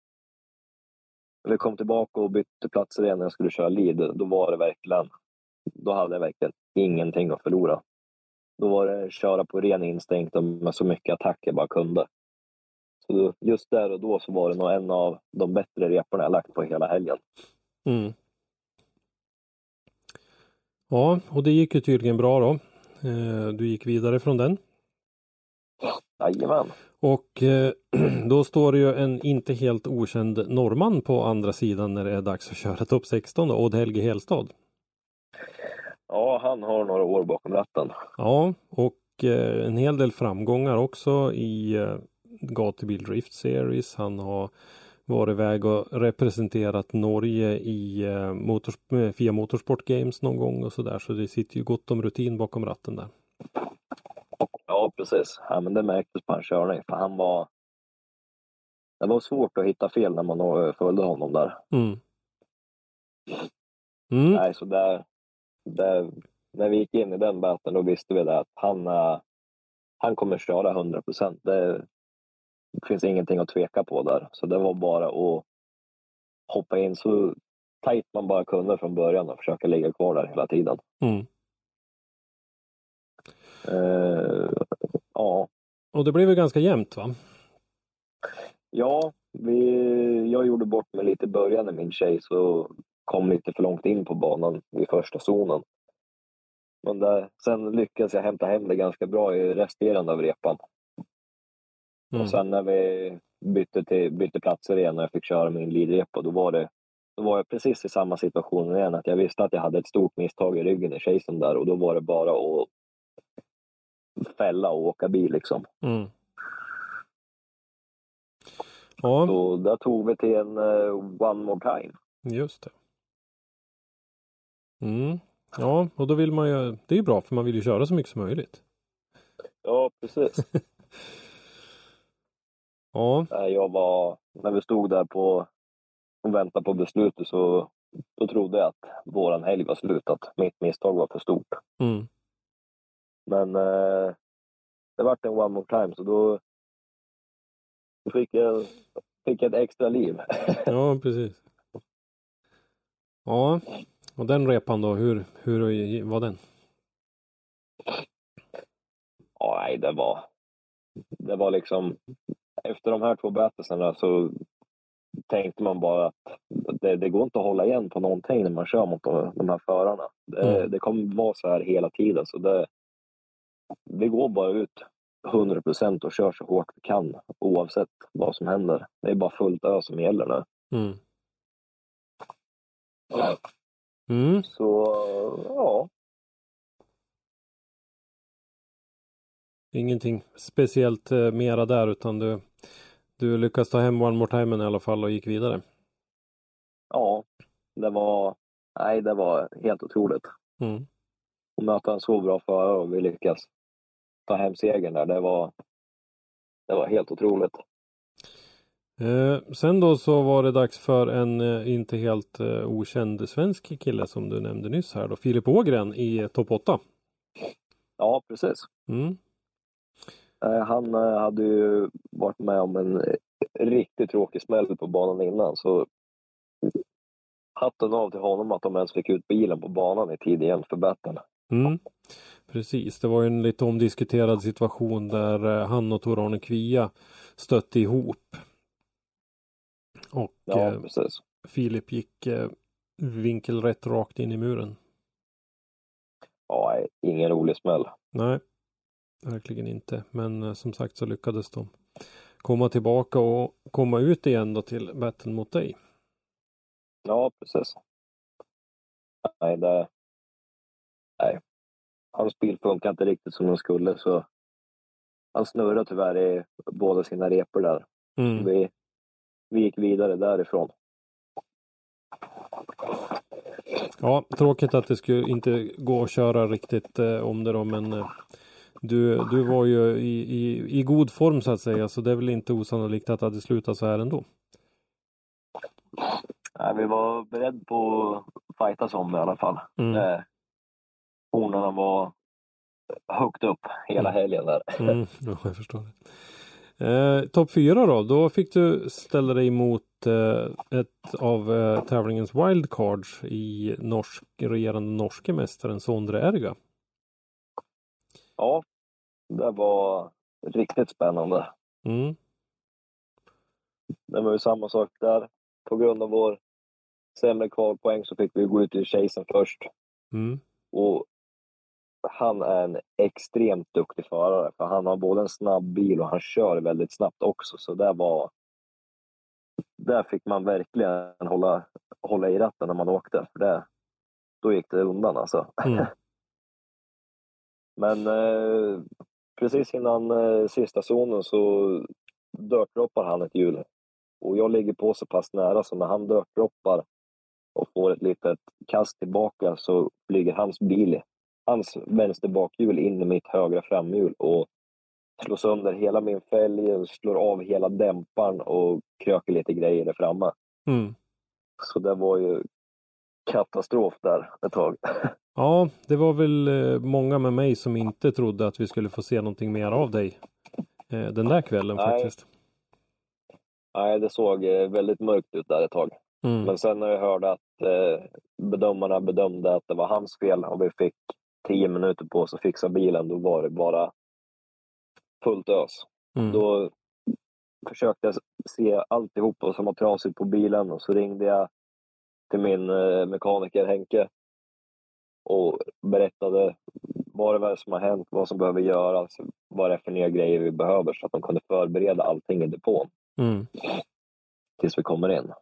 när vi kom tillbaka och bytte platser igen när jag skulle köra lead, då var det verkligen, då hade jag verkligen ingenting att förlora. Då var det köra på ren instinkt och med så mycket attack jag bara kunde. Så just där och då så var det nog en av de bättre reporna jag lagt på hela helgen. Mm. Ja, och det gick ju tydligen bra då. Eh, du gick vidare från den. Jajamän. Och eh, då står det ju en inte helt okänd norrman på andra sidan när det är dags att köra topp 16 då, Odd Helge Helstad. Ja, han har några år bakom ratten. Ja, och eh, en hel del framgångar också i Gatubil Drift Series. Han har varit iväg och representerat Norge i eh, motors eh, Fia Motorsport Games någon gång och sådär. Så det sitter ju gott om rutin bakom ratten där. Ja, precis. Ja, men det märktes på hans körning, för han var... Det var svårt att hitta fel när man följde honom där. Mm. Mm. Nej, så där, där, när vi gick in i den batten då visste vi det att han, eh, han kommer köra 100 procent. Det finns ingenting att tveka på där. Så det var bara att hoppa in så tajt man bara kunde från början och försöka ligga kvar där hela tiden. Mm. Eh, ja, Och det blev ju ganska jämnt va? Ja, vi, jag gjorde bort mig lite i början i min chase och kom lite för långt in på banan i första zonen. Men där, sen lyckades jag hämta hem det ganska bra i resterande av repan. Mm. Och sen när vi bytte, till, bytte platser igen och jag fick köra min leadrepa, då var det då var jag precis i samma situation igen. Att jag visste att jag hade ett stort misstag i ryggen i chasen där och då var det bara att fälla och åka bil liksom. Mm. Ja, Så där tog vi till en eh, one more time. just det. Mm. Ja, och då vill man ju, det är ju bra för man vill ju köra så mycket som möjligt. Ja, precis. Ja, Nej, Jag var, när vi stod där på och väntade på beslutet så då trodde jag att våran helg var slut, att mitt misstag var för stort. mm. Men eh, det vart en one more time så då, då fick, jag, fick jag ett extra liv. ja precis. Ja, och den repan då, hur, hur var den? Ja, nej, det var... Det var liksom... Efter de här två bötesarna så tänkte man bara att det, det, går inte att hålla igen på någonting när man kör mot de, de här förarna. Det, mm. det kommer vara så här hela tiden. Så det, vi går bara ut 100 procent och kör så hårt vi kan oavsett vad som händer. Det är bara fullt ö som gäller nu. Mm. Mm. Så, ja. Ingenting speciellt eh, mera där utan du, du lyckas ta hem One More Time i alla fall och gick vidare. Ja, det var, nej, det var helt otroligt. Mm. Att möta en så bra förare och vi lyckas ta hem segern där, det var, det var helt otroligt. Eh, sen då så var det dags för en eh, inte helt eh, okänd svensk kille som du nämnde nyss här då, Filip Ågren i topp 8. Ja, precis. Mm. Eh, han eh, hade ju varit med om en riktigt tråkig smäll på banan innan så hatten av till honom att de ens fick ut bilen på banan i tid igen för Batten. Mm. Precis, det var ju en lite omdiskuterad situation där han och Tor-Arne Kvia stötte ihop. Och ja, eh. Filip gick eh, vinkelrätt rakt in i muren. Ja, ingen rolig smäll. Nej, verkligen inte. Men eh, som sagt så lyckades de komma tillbaka och komma ut igen då till battle mot dig. Ja, precis. Nej, det... Nej. Hans bil funkar inte riktigt som den skulle så han snurrade tyvärr i båda sina repor där. Mm. Vi, vi gick vidare därifrån. Ja, tråkigt att det skulle inte gå att köra riktigt eh, om det då, men eh, du, du var ju i, i, i god form så att säga, så det är väl inte osannolikt att det hade slutat så här ändå. Nej, vi var beredda på att fightas om det i alla fall. Mm. Eh, honorna var högt upp hela Mm. helgen där. Mm, ja, jag förstår. Eh, Topp fyra då, då fick du ställa dig mot eh, ett av eh, tävlingens wildcards i norsk, regerande norske mästaren Sondre Erga. Ja, det var riktigt spännande. Mm, Det var ju samma sak där. På grund av vår sämre kvalpoäng så fick vi gå ut i chasen först. mm, Och han är en extremt duktig förare för han har både en snabb bil och han kör väldigt snabbt också. Så det var... Där fick man verkligen hålla, hålla i ratten när man åkte. För det, då gick det undan alltså. mm, Men eh, precis innan eh, sista zonen så dörtdroppar han ett hjul. Och jag ligger på så pass nära så när han dörtdroppar och får ett litet kast tillbaka så flyger hans bil, hans vänster bakhjul in i mitt högra framhjul och slår sönder hela min fälg, slår av hela dämparen och kröker lite grejer där framme. mm. Så det var ju katastrof där ett tag. Ja, det var väl eh, många med mig som inte trodde att vi skulle få se någonting mer av dig eh, den där kvällen Nej. faktiskt. Nej, det såg eh, väldigt mörkt ut där ett tag. Mm, Men sen när jag hörde att bedömarna bedömde att det var hans fel och vi fick tio minuter på oss att fixa bilen, då var det bara fullt ös. mm, Då försökte jag se alltihopa som var trasigt på bilen och så ringde jag till min mekaniker Henke och berättade vad det är som har hänt, vad som behöver göras, vad det är för nya grejer vi behöver så att de kunde förbereda allting i depån mm, tills vi kommer in.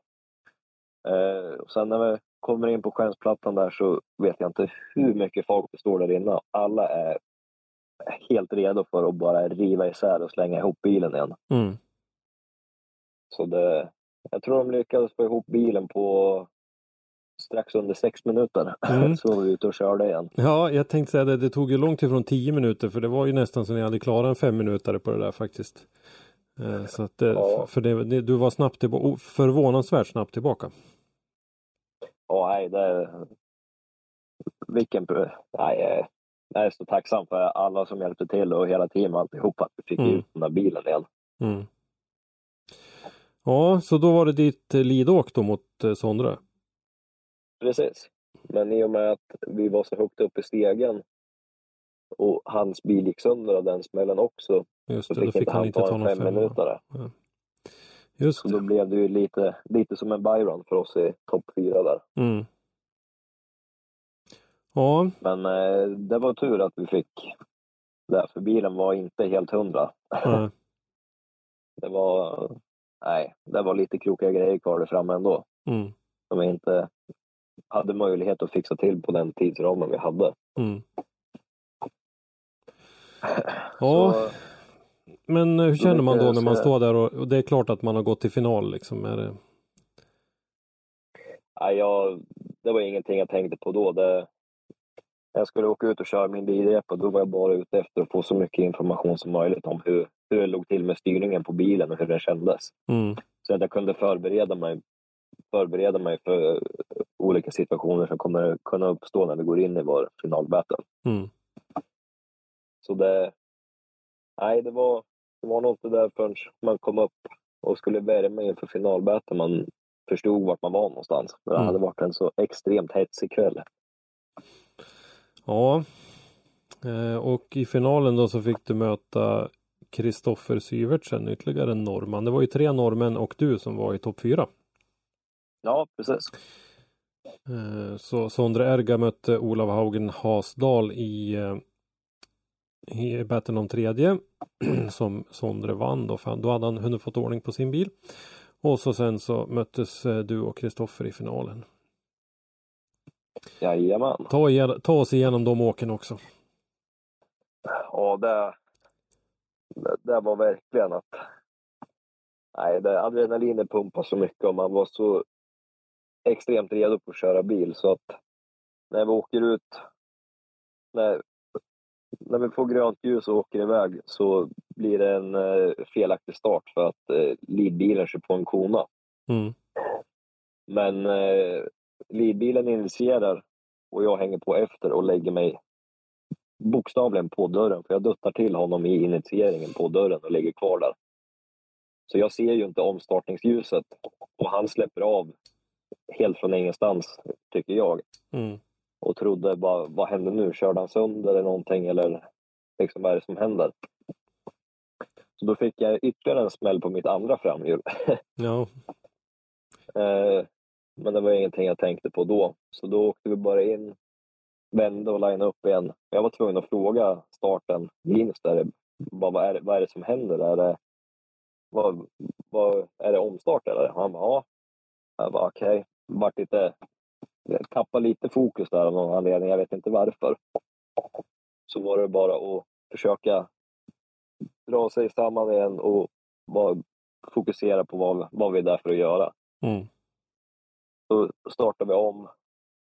Eh, och sen när vi kommer in på skärmsplattan där så vet jag inte hur mycket folk det står där inne. Alla är helt redo för att bara riva isär och slänga ihop bilen igen. mm. Så det, jag tror de lyckades få ihop bilen på strax under sex minuter. Mm. Så var vi ute och körde igen. Ja, jag tänkte säga det. Det tog ju långt ifrån 10 minuter för det var ju nästan som ni hade klarat en fem minuter på det där faktiskt. Eh, Så att det, Ja. för det, du var snabbt tillbaka, förvånansvärt snabbt tillbaka. Och nej, det... Vilken... Nej, eh, jag är så tacksam för alla som hjälpte till och hela teamet alltihopa att vi fick Mm. ut den där bilen igen. Mm. Ja, så då var det ditt eh, lidåk då mot eh, Sondre? Precis. Men i och med att vi var så högt upp i stegen och hans bil gick sönder av den smällen också Just så det, då fick inte han inte ta en någon fem femma. minutare. Just Så då det. blev det ju lite, lite som en byron för oss i topp fyra där. Mm. Ja, Men eh, det var tur att vi fick det, för bilen var inte helt hundra. nej. Det var, nej, det var lite krokiga grejer kvar där framme ändå. Mm. Som vi inte hade möjlighet att fixa till på den tidsramen vi hade. Mm. Ja, Så, men hur känner man då när man står där och, och det är klart att man har gått till final liksom? Är det... nej, jag, det var ingenting jag tänkte på då. Det, jag skulle åka ut och köra min bilrepa och då var jag bara ute efter att få så mycket information som möjligt om hur, hur det låg till med styrningen på bilen och hur den kändes. Mm. Så att jag kunde förbereda mig, förbereda mig för olika situationer som kommer kunna uppstå när vi går in i vår finalbattle. Mm. Så det, nej, det var, det var nog inte där förrän man kom upp och skulle värma inför finalbattle man förstod vart man var någonstans. Det Mm. hade varit en så extremt hetsig kväll. Ja. Eh, och i finalen då så fick du möta Kristoffer Syvertsen, ytterligare en norrman. Det var ju tre norrmän och du som var i topp fyra. Ja, precis. Eh, Så Sondre Erga mötte Olav Haugen Hasdal i, eh, i battlen om tredje som Sondre vann då, för då hade han hunnit fått ordning på sin bil. Och så sen så möttes eh, du och Kristoffer i finalen. Jajamän. Ta, igen- ta oss igenom de åken också. Ja, det, det, det var verkligen att... Nej, det, adrenalinet pumpade så mycket och man var så extremt redo på att köra bil så att när vi åker ut, när, när vi får grönt ljus och åker iväg så blir det en eh, felaktig start för att eh, leadbilen kör på en kona. Mm. Men eh, leadbilen initierar och jag hänger på efter och lägger mig bokstavligen på dörren. För jag duttar till honom i initieringen på dörren och ligger kvar där. Så jag ser ju inte omstartningsljuset och han släpper av helt från ingenstans, tycker jag. Mm. Och trodde, bara, vad händer nu? Körde han sönder eller någonting? Eller liksom, vad är det som händer? Så då fick jag ytterligare en smäll på mitt andra framhjul. Ja. Eh, men det var ingenting jag tänkte på då. Så då åkte vi bara in, vände och linade upp igen. Jag var tvungen att fråga starten, Linus, där, bara, vad, är det, vad är det som händer? Är det, vad, vad, är det omstart eller? Han bara, ja. Jag bara, okej. Okay. Vart lite, tappade lite fokus där av någon anledning, jag vet inte varför. Så var det bara att försöka dra sig samman igen och bara fokusera på vad, vad vi är där för att göra. Mm. Så startar vi om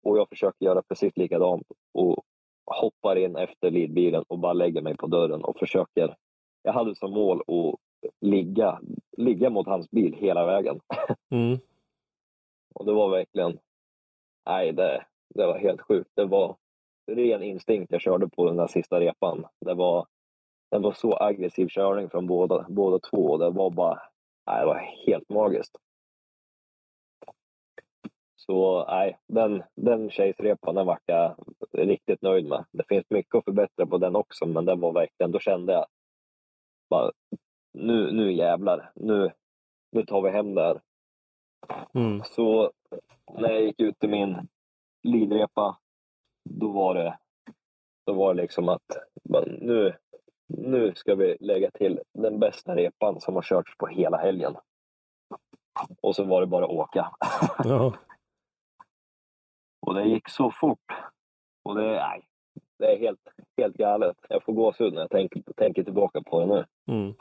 och jag försöker göra precis likadant och hoppar in efter leadbilen och bara lägger mig på dörren och försöker. Jag hade som mål att ligga, ligga mot hans bil hela vägen. Mm. Och det var verkligen, nej det, det var helt sjukt. Det var ren instinkt jag körde på den där sista repan. Det var, det var så aggressiv körning från båda, båda två det var bara, nej det var helt magiskt. Så nej, den, den Chase-repan den vart jag riktigt nöjd med. Det finns mycket att förbättra på den också, men den var verkligen, då kände jag bara, nu, nu jävlar, nu, nu tar vi hem det här. Mm. Så när jag gick ut i min lidrepa, då var det, då var det liksom att men nu, nu ska vi lägga till den bästa repan som har körts på hela helgen. Och så var det bara att åka. Ja. Och det gick så fort. Och det, nej, det är helt, helt galet. Jag får gåshud när jag tänker, tänker tillbaka på det nu. Mm.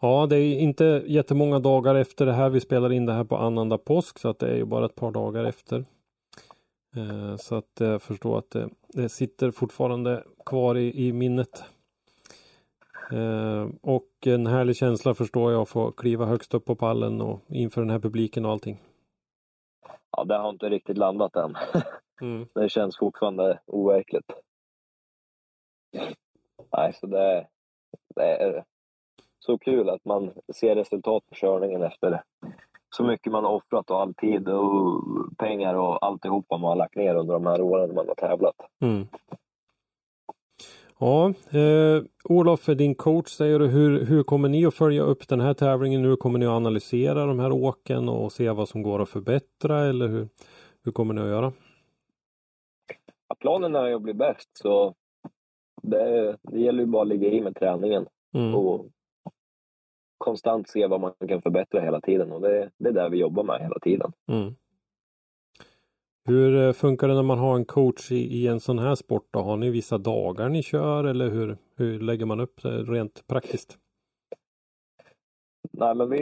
Ja, det är inte jättemånga dagar efter det här. Vi spelar in det här på annandag påsk så att det är ju bara ett par dagar efter. Eh, så att jag förstår att det, det sitter fortfarande kvar i, i minnet. Eh, och en härlig känsla förstår jag att få kliva högst upp på pallen och inför den här publiken och allting. Ja, det har inte riktigt landat än. Mm. Det känns fortfarande overkligt. Nej, så det, det så kul att man ser resultat på körningen efter så mycket man har offrat och all tid och pengar och alltihopa man har lagt ner under de här åren man har tävlat. Mm. Ja, eh, Olof din coach säger du. Hur, hur kommer ni att följa upp den här tävlingen nu? Kommer ni att analysera de här åken och se vad som går att förbättra eller hur, hur kommer ni att göra? Ja, planen är att bli bäst så det, det gäller ju bara att ligga i med träningen Mm. och konstant se vad man kan förbättra hela tiden och det, det är det vi jobbar med hela tiden. Mm. Hur eh, funkar det när man har en coach i, i en sån här sport? Då? Har ni vissa dagar ni kör eller hur, hur lägger man upp det rent praktiskt? Nej, men vi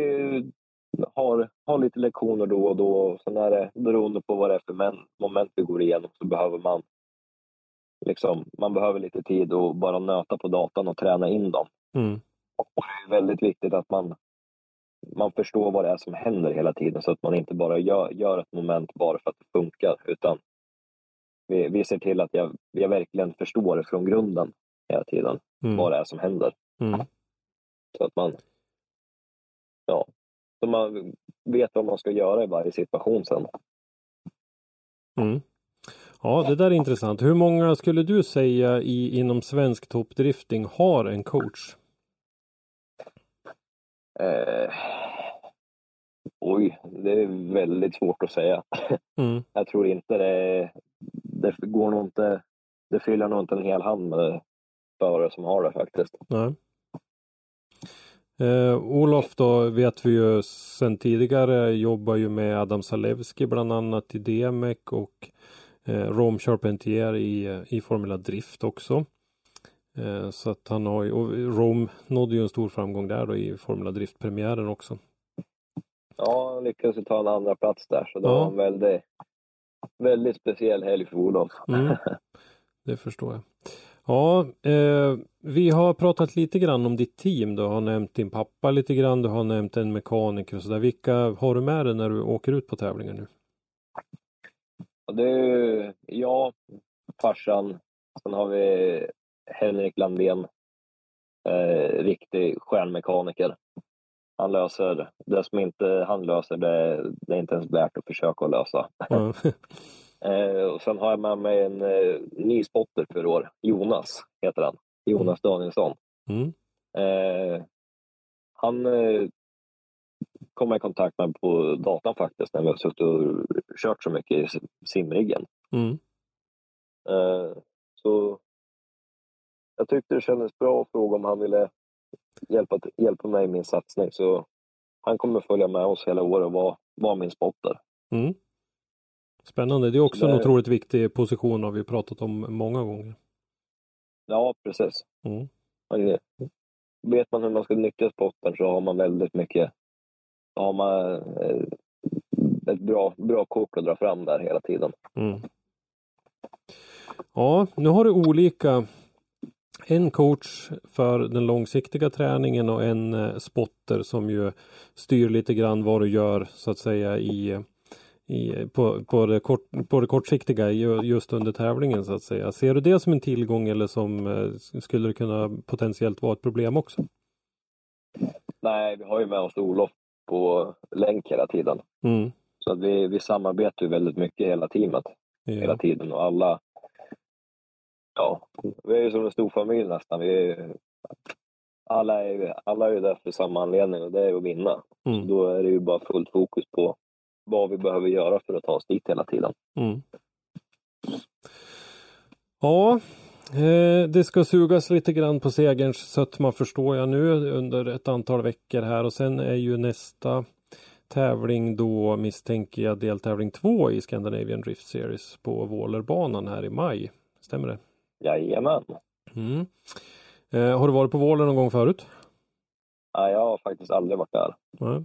har, har lite lektioner då och då och sen är det beroende på vad det är för men, moment vi går igenom så behöver man liksom, man behöver lite tid och bara nöta på datan och träna in dem. Mm. Och det är väldigt viktigt att man, man förstår vad det är som händer hela tiden så att man inte bara gör, gör ett moment bara för att det funkar utan vi, vi ser till att jag, jag verkligen förstår det från grunden hela tiden Mm. vad det är som händer. Mm. Så att man, ja, så man vet vad man ska göra i varje situation sen. Mm. Ja, det där är intressant. Hur många skulle du säga i, inom svensk toppdrifting har en coach? Eh, oj, det är väldigt svårt att säga. Mm. Jag tror inte det, det går nog inte, det fyller nog inte en hel hand med förare som har det faktiskt. Nej. Eh, Olof då vet vi ju sedan tidigare jobbar ju med Adam Salewski bland annat i DMEC och eh, Rome Charpentier i, i Formula Drift också. Eh, så att han har ju, och Rome nådde ju en stor framgång där då i Formula Drift-premiären också. Ja, han lyckades ju ta en andra plats där så det Ja. var en väldigt, väldigt speciell helg för Olof. Mm. Det förstår jag. Ja, eh, vi har pratat lite grann om ditt team. Du har nämnt din pappa lite grann. Du har nämnt en mekaniker och sådär. Vilka har du med dig när du åker ut på tävlingar nu? Och det är ju jag, farsan, sen har vi Henrik Landén, eh, riktig stjärnmekaniker. Han löser det som inte han löser, det, det är inte ens värt att försöka att lösa. Ja. Eh, och sen har jag med mig en eh, ny spotter för år, Jonas heter han. Jonas Danielsson. Mm. Eh, han eh, kom jag i kontakt med på datan faktiskt när vi har suttit och kört så mycket i simriggen. Mm. Eh, så jag tyckte det kändes bra att fråga om han ville hjälpa, hjälpa mig i min satsning. Så han kommer följa med oss hela året och vara, vara min spotter. Mm. Spännande. Det är också en Det- otroligt viktig position har vi pratat om många gånger. Ja, precis. Mm. Man, vet man hur man ska nyttja spotten så har man väldigt mycket då har man eh, ett bra, bra kort att dra fram där hela tiden. Mm. Ja, nu har du olika en coach för den långsiktiga träningen och en eh, spotter som ju styr lite grann vad du gör så att säga i, i, på, på, det kort, på det kortsiktiga ju- just under tävlingen så att säga. Ser du det som en tillgång eller som eh, skulle det kunna potentiellt vara ett problem också? Nej, vi har ju med oss Olof på länk hela tiden. Mm. Så att vi, vi samarbetar väldigt mycket hela teamet hela Ja. tiden och alla Ja, vi är ju som en stor familj nästan. Vi är, alla, är, alla är ju där för samma anledning och det är att vinna. Mm. Då är det ju bara fullt fokus på vad vi behöver göra för att ta oss dit hela tiden. Mm. Ja, eh, det ska sugas lite grann på segerns sötma förstår jag nu under ett antal veckor här och sen är ju nästa tävling då misstänker jag deltävling två i Scandinavian Drift Series på Vålerbanan här i maj. Stämmer det? Jajamän. Mm. Eh, har du varit på Våler någon gång förut? Ja, jag har faktiskt aldrig varit där. Nej.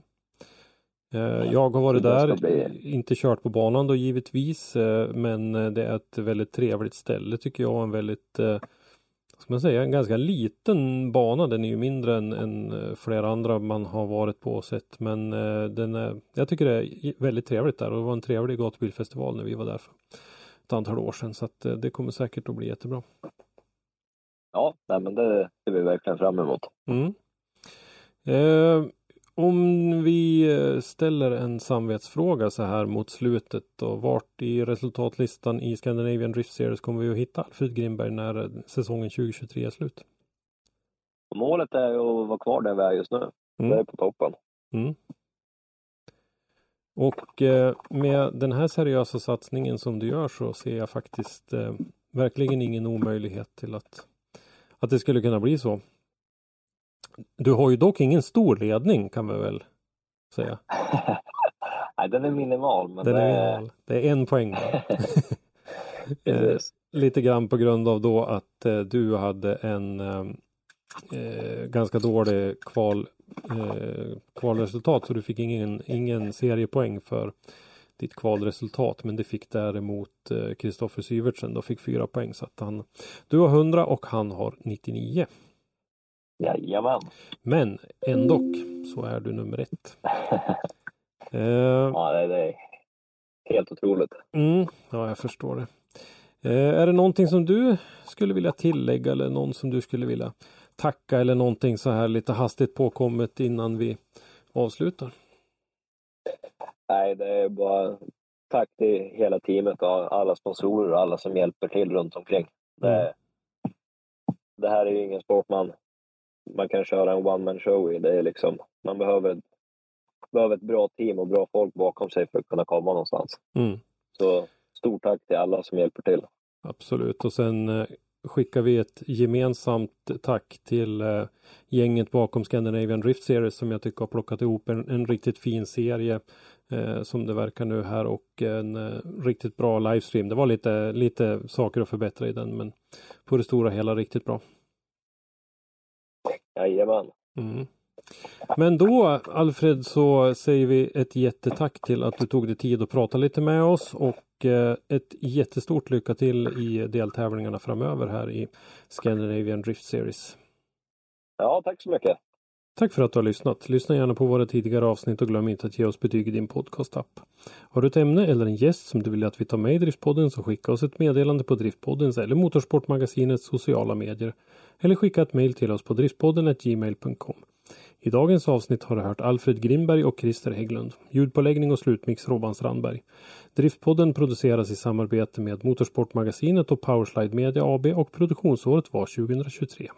Eh, Jag har varit där, inte kört på banan då givetvis, eh, men eh, det är ett väldigt trevligt ställe tycker jag. En väldigt, vad ska man säga, en ganska liten bana. Den är ju mindre än, än flera andra man har varit på och sett. Men den är, jag tycker det är väldigt trevligt där och det var en trevlig gatubilfestival när vi var där för ett antal år sedan. Så att eh, det kommer säkert att bli jättebra. Ja, nej, men det ser vi verkligen fram emot. Mm. Eh, om vi eh, ställer en samvetsfråga så här mot slutet då. Vart i resultatlistan i Scandinavian Drift Series kommer vi att hitta Alfred Grimberg när säsongen 2023 är slut? Målet är att vara kvar där vi är just nu. Mm. Det är på toppen. Mm. Och eh, med den här seriösa satsningen som du gör så ser jag faktiskt eh, verkligen ingen omöjlighet till att, att det skulle kunna bli så. Du har ju dock ingen stor ledning kan vi väl säga. Nej, den är minimal. Men Den det är, minimal. det är en poäng. Eh, lite grann på grund av då att eh, du hade en eh, ganska dålig kval, eh, kvalresultat så du fick ingen, ingen seriepoäng för ditt kvalresultat men det fick däremot Kristoffer eh, Syvertsen då fick fyra poäng så att han Du har 100 och han har 99. Jajamän. Men ändå så är du nummer ett. Eh, Ja, det, det är helt otroligt. mm, ja, jag förstår det. Eh, är det någonting som du skulle vilja tillägga eller någon som du skulle vilja tacka eller någonting så här lite hastigt påkommet innan vi avslutar? Nej, det är bara tack till hela teamet och alla sponsorer och alla som hjälper till runt omkring. Det, det här är ju ingen sport man, man kan köra en one man show i. Det är liksom, man behöver, behöver ett bra team och bra folk bakom sig för att kunna komma någonstans. Mm, Så stort tack till alla som hjälper till. absolut och sen eh, skickar vi ett gemensamt tack till eh, gänget bakom Scandinavian Drift Series som jag tycker har plockat ihop en, en riktigt fin serie eh, som det verkar nu här och en eh, riktigt bra livestream. Det var lite, lite saker att förbättra i den men på det stora hela riktigt bra. Jajamän. Mm. Men då Alfred så säger vi ett jättetack till att du tog dig tid att prata lite med oss och eh, ett jättestort lycka till i deltävlingarna framöver här i Scandinavian Drift Series. Ja, tack så mycket. Tack för att du har lyssnat. Lyssna gärna på våra tidigare avsnitt och glöm inte att ge oss betyg i din podcastapp. Har du ett ämne eller en gäst som du vill att vi tar med i Driftpodden så skicka oss ett meddelande på Driftpoddens eller Motorsportmagasinets sociala medier. Eller skicka ett mejl till oss på driftpodden gmail.com. I dagens avsnitt har du hört Alfred Grimberg och Christer Hägglund. Ljudpåläggning och slutmix Robban Strandberg. Driftpodden produceras i samarbete med Motorsportmagasinet och Powerslide Media AB och produktionsåret var 2023.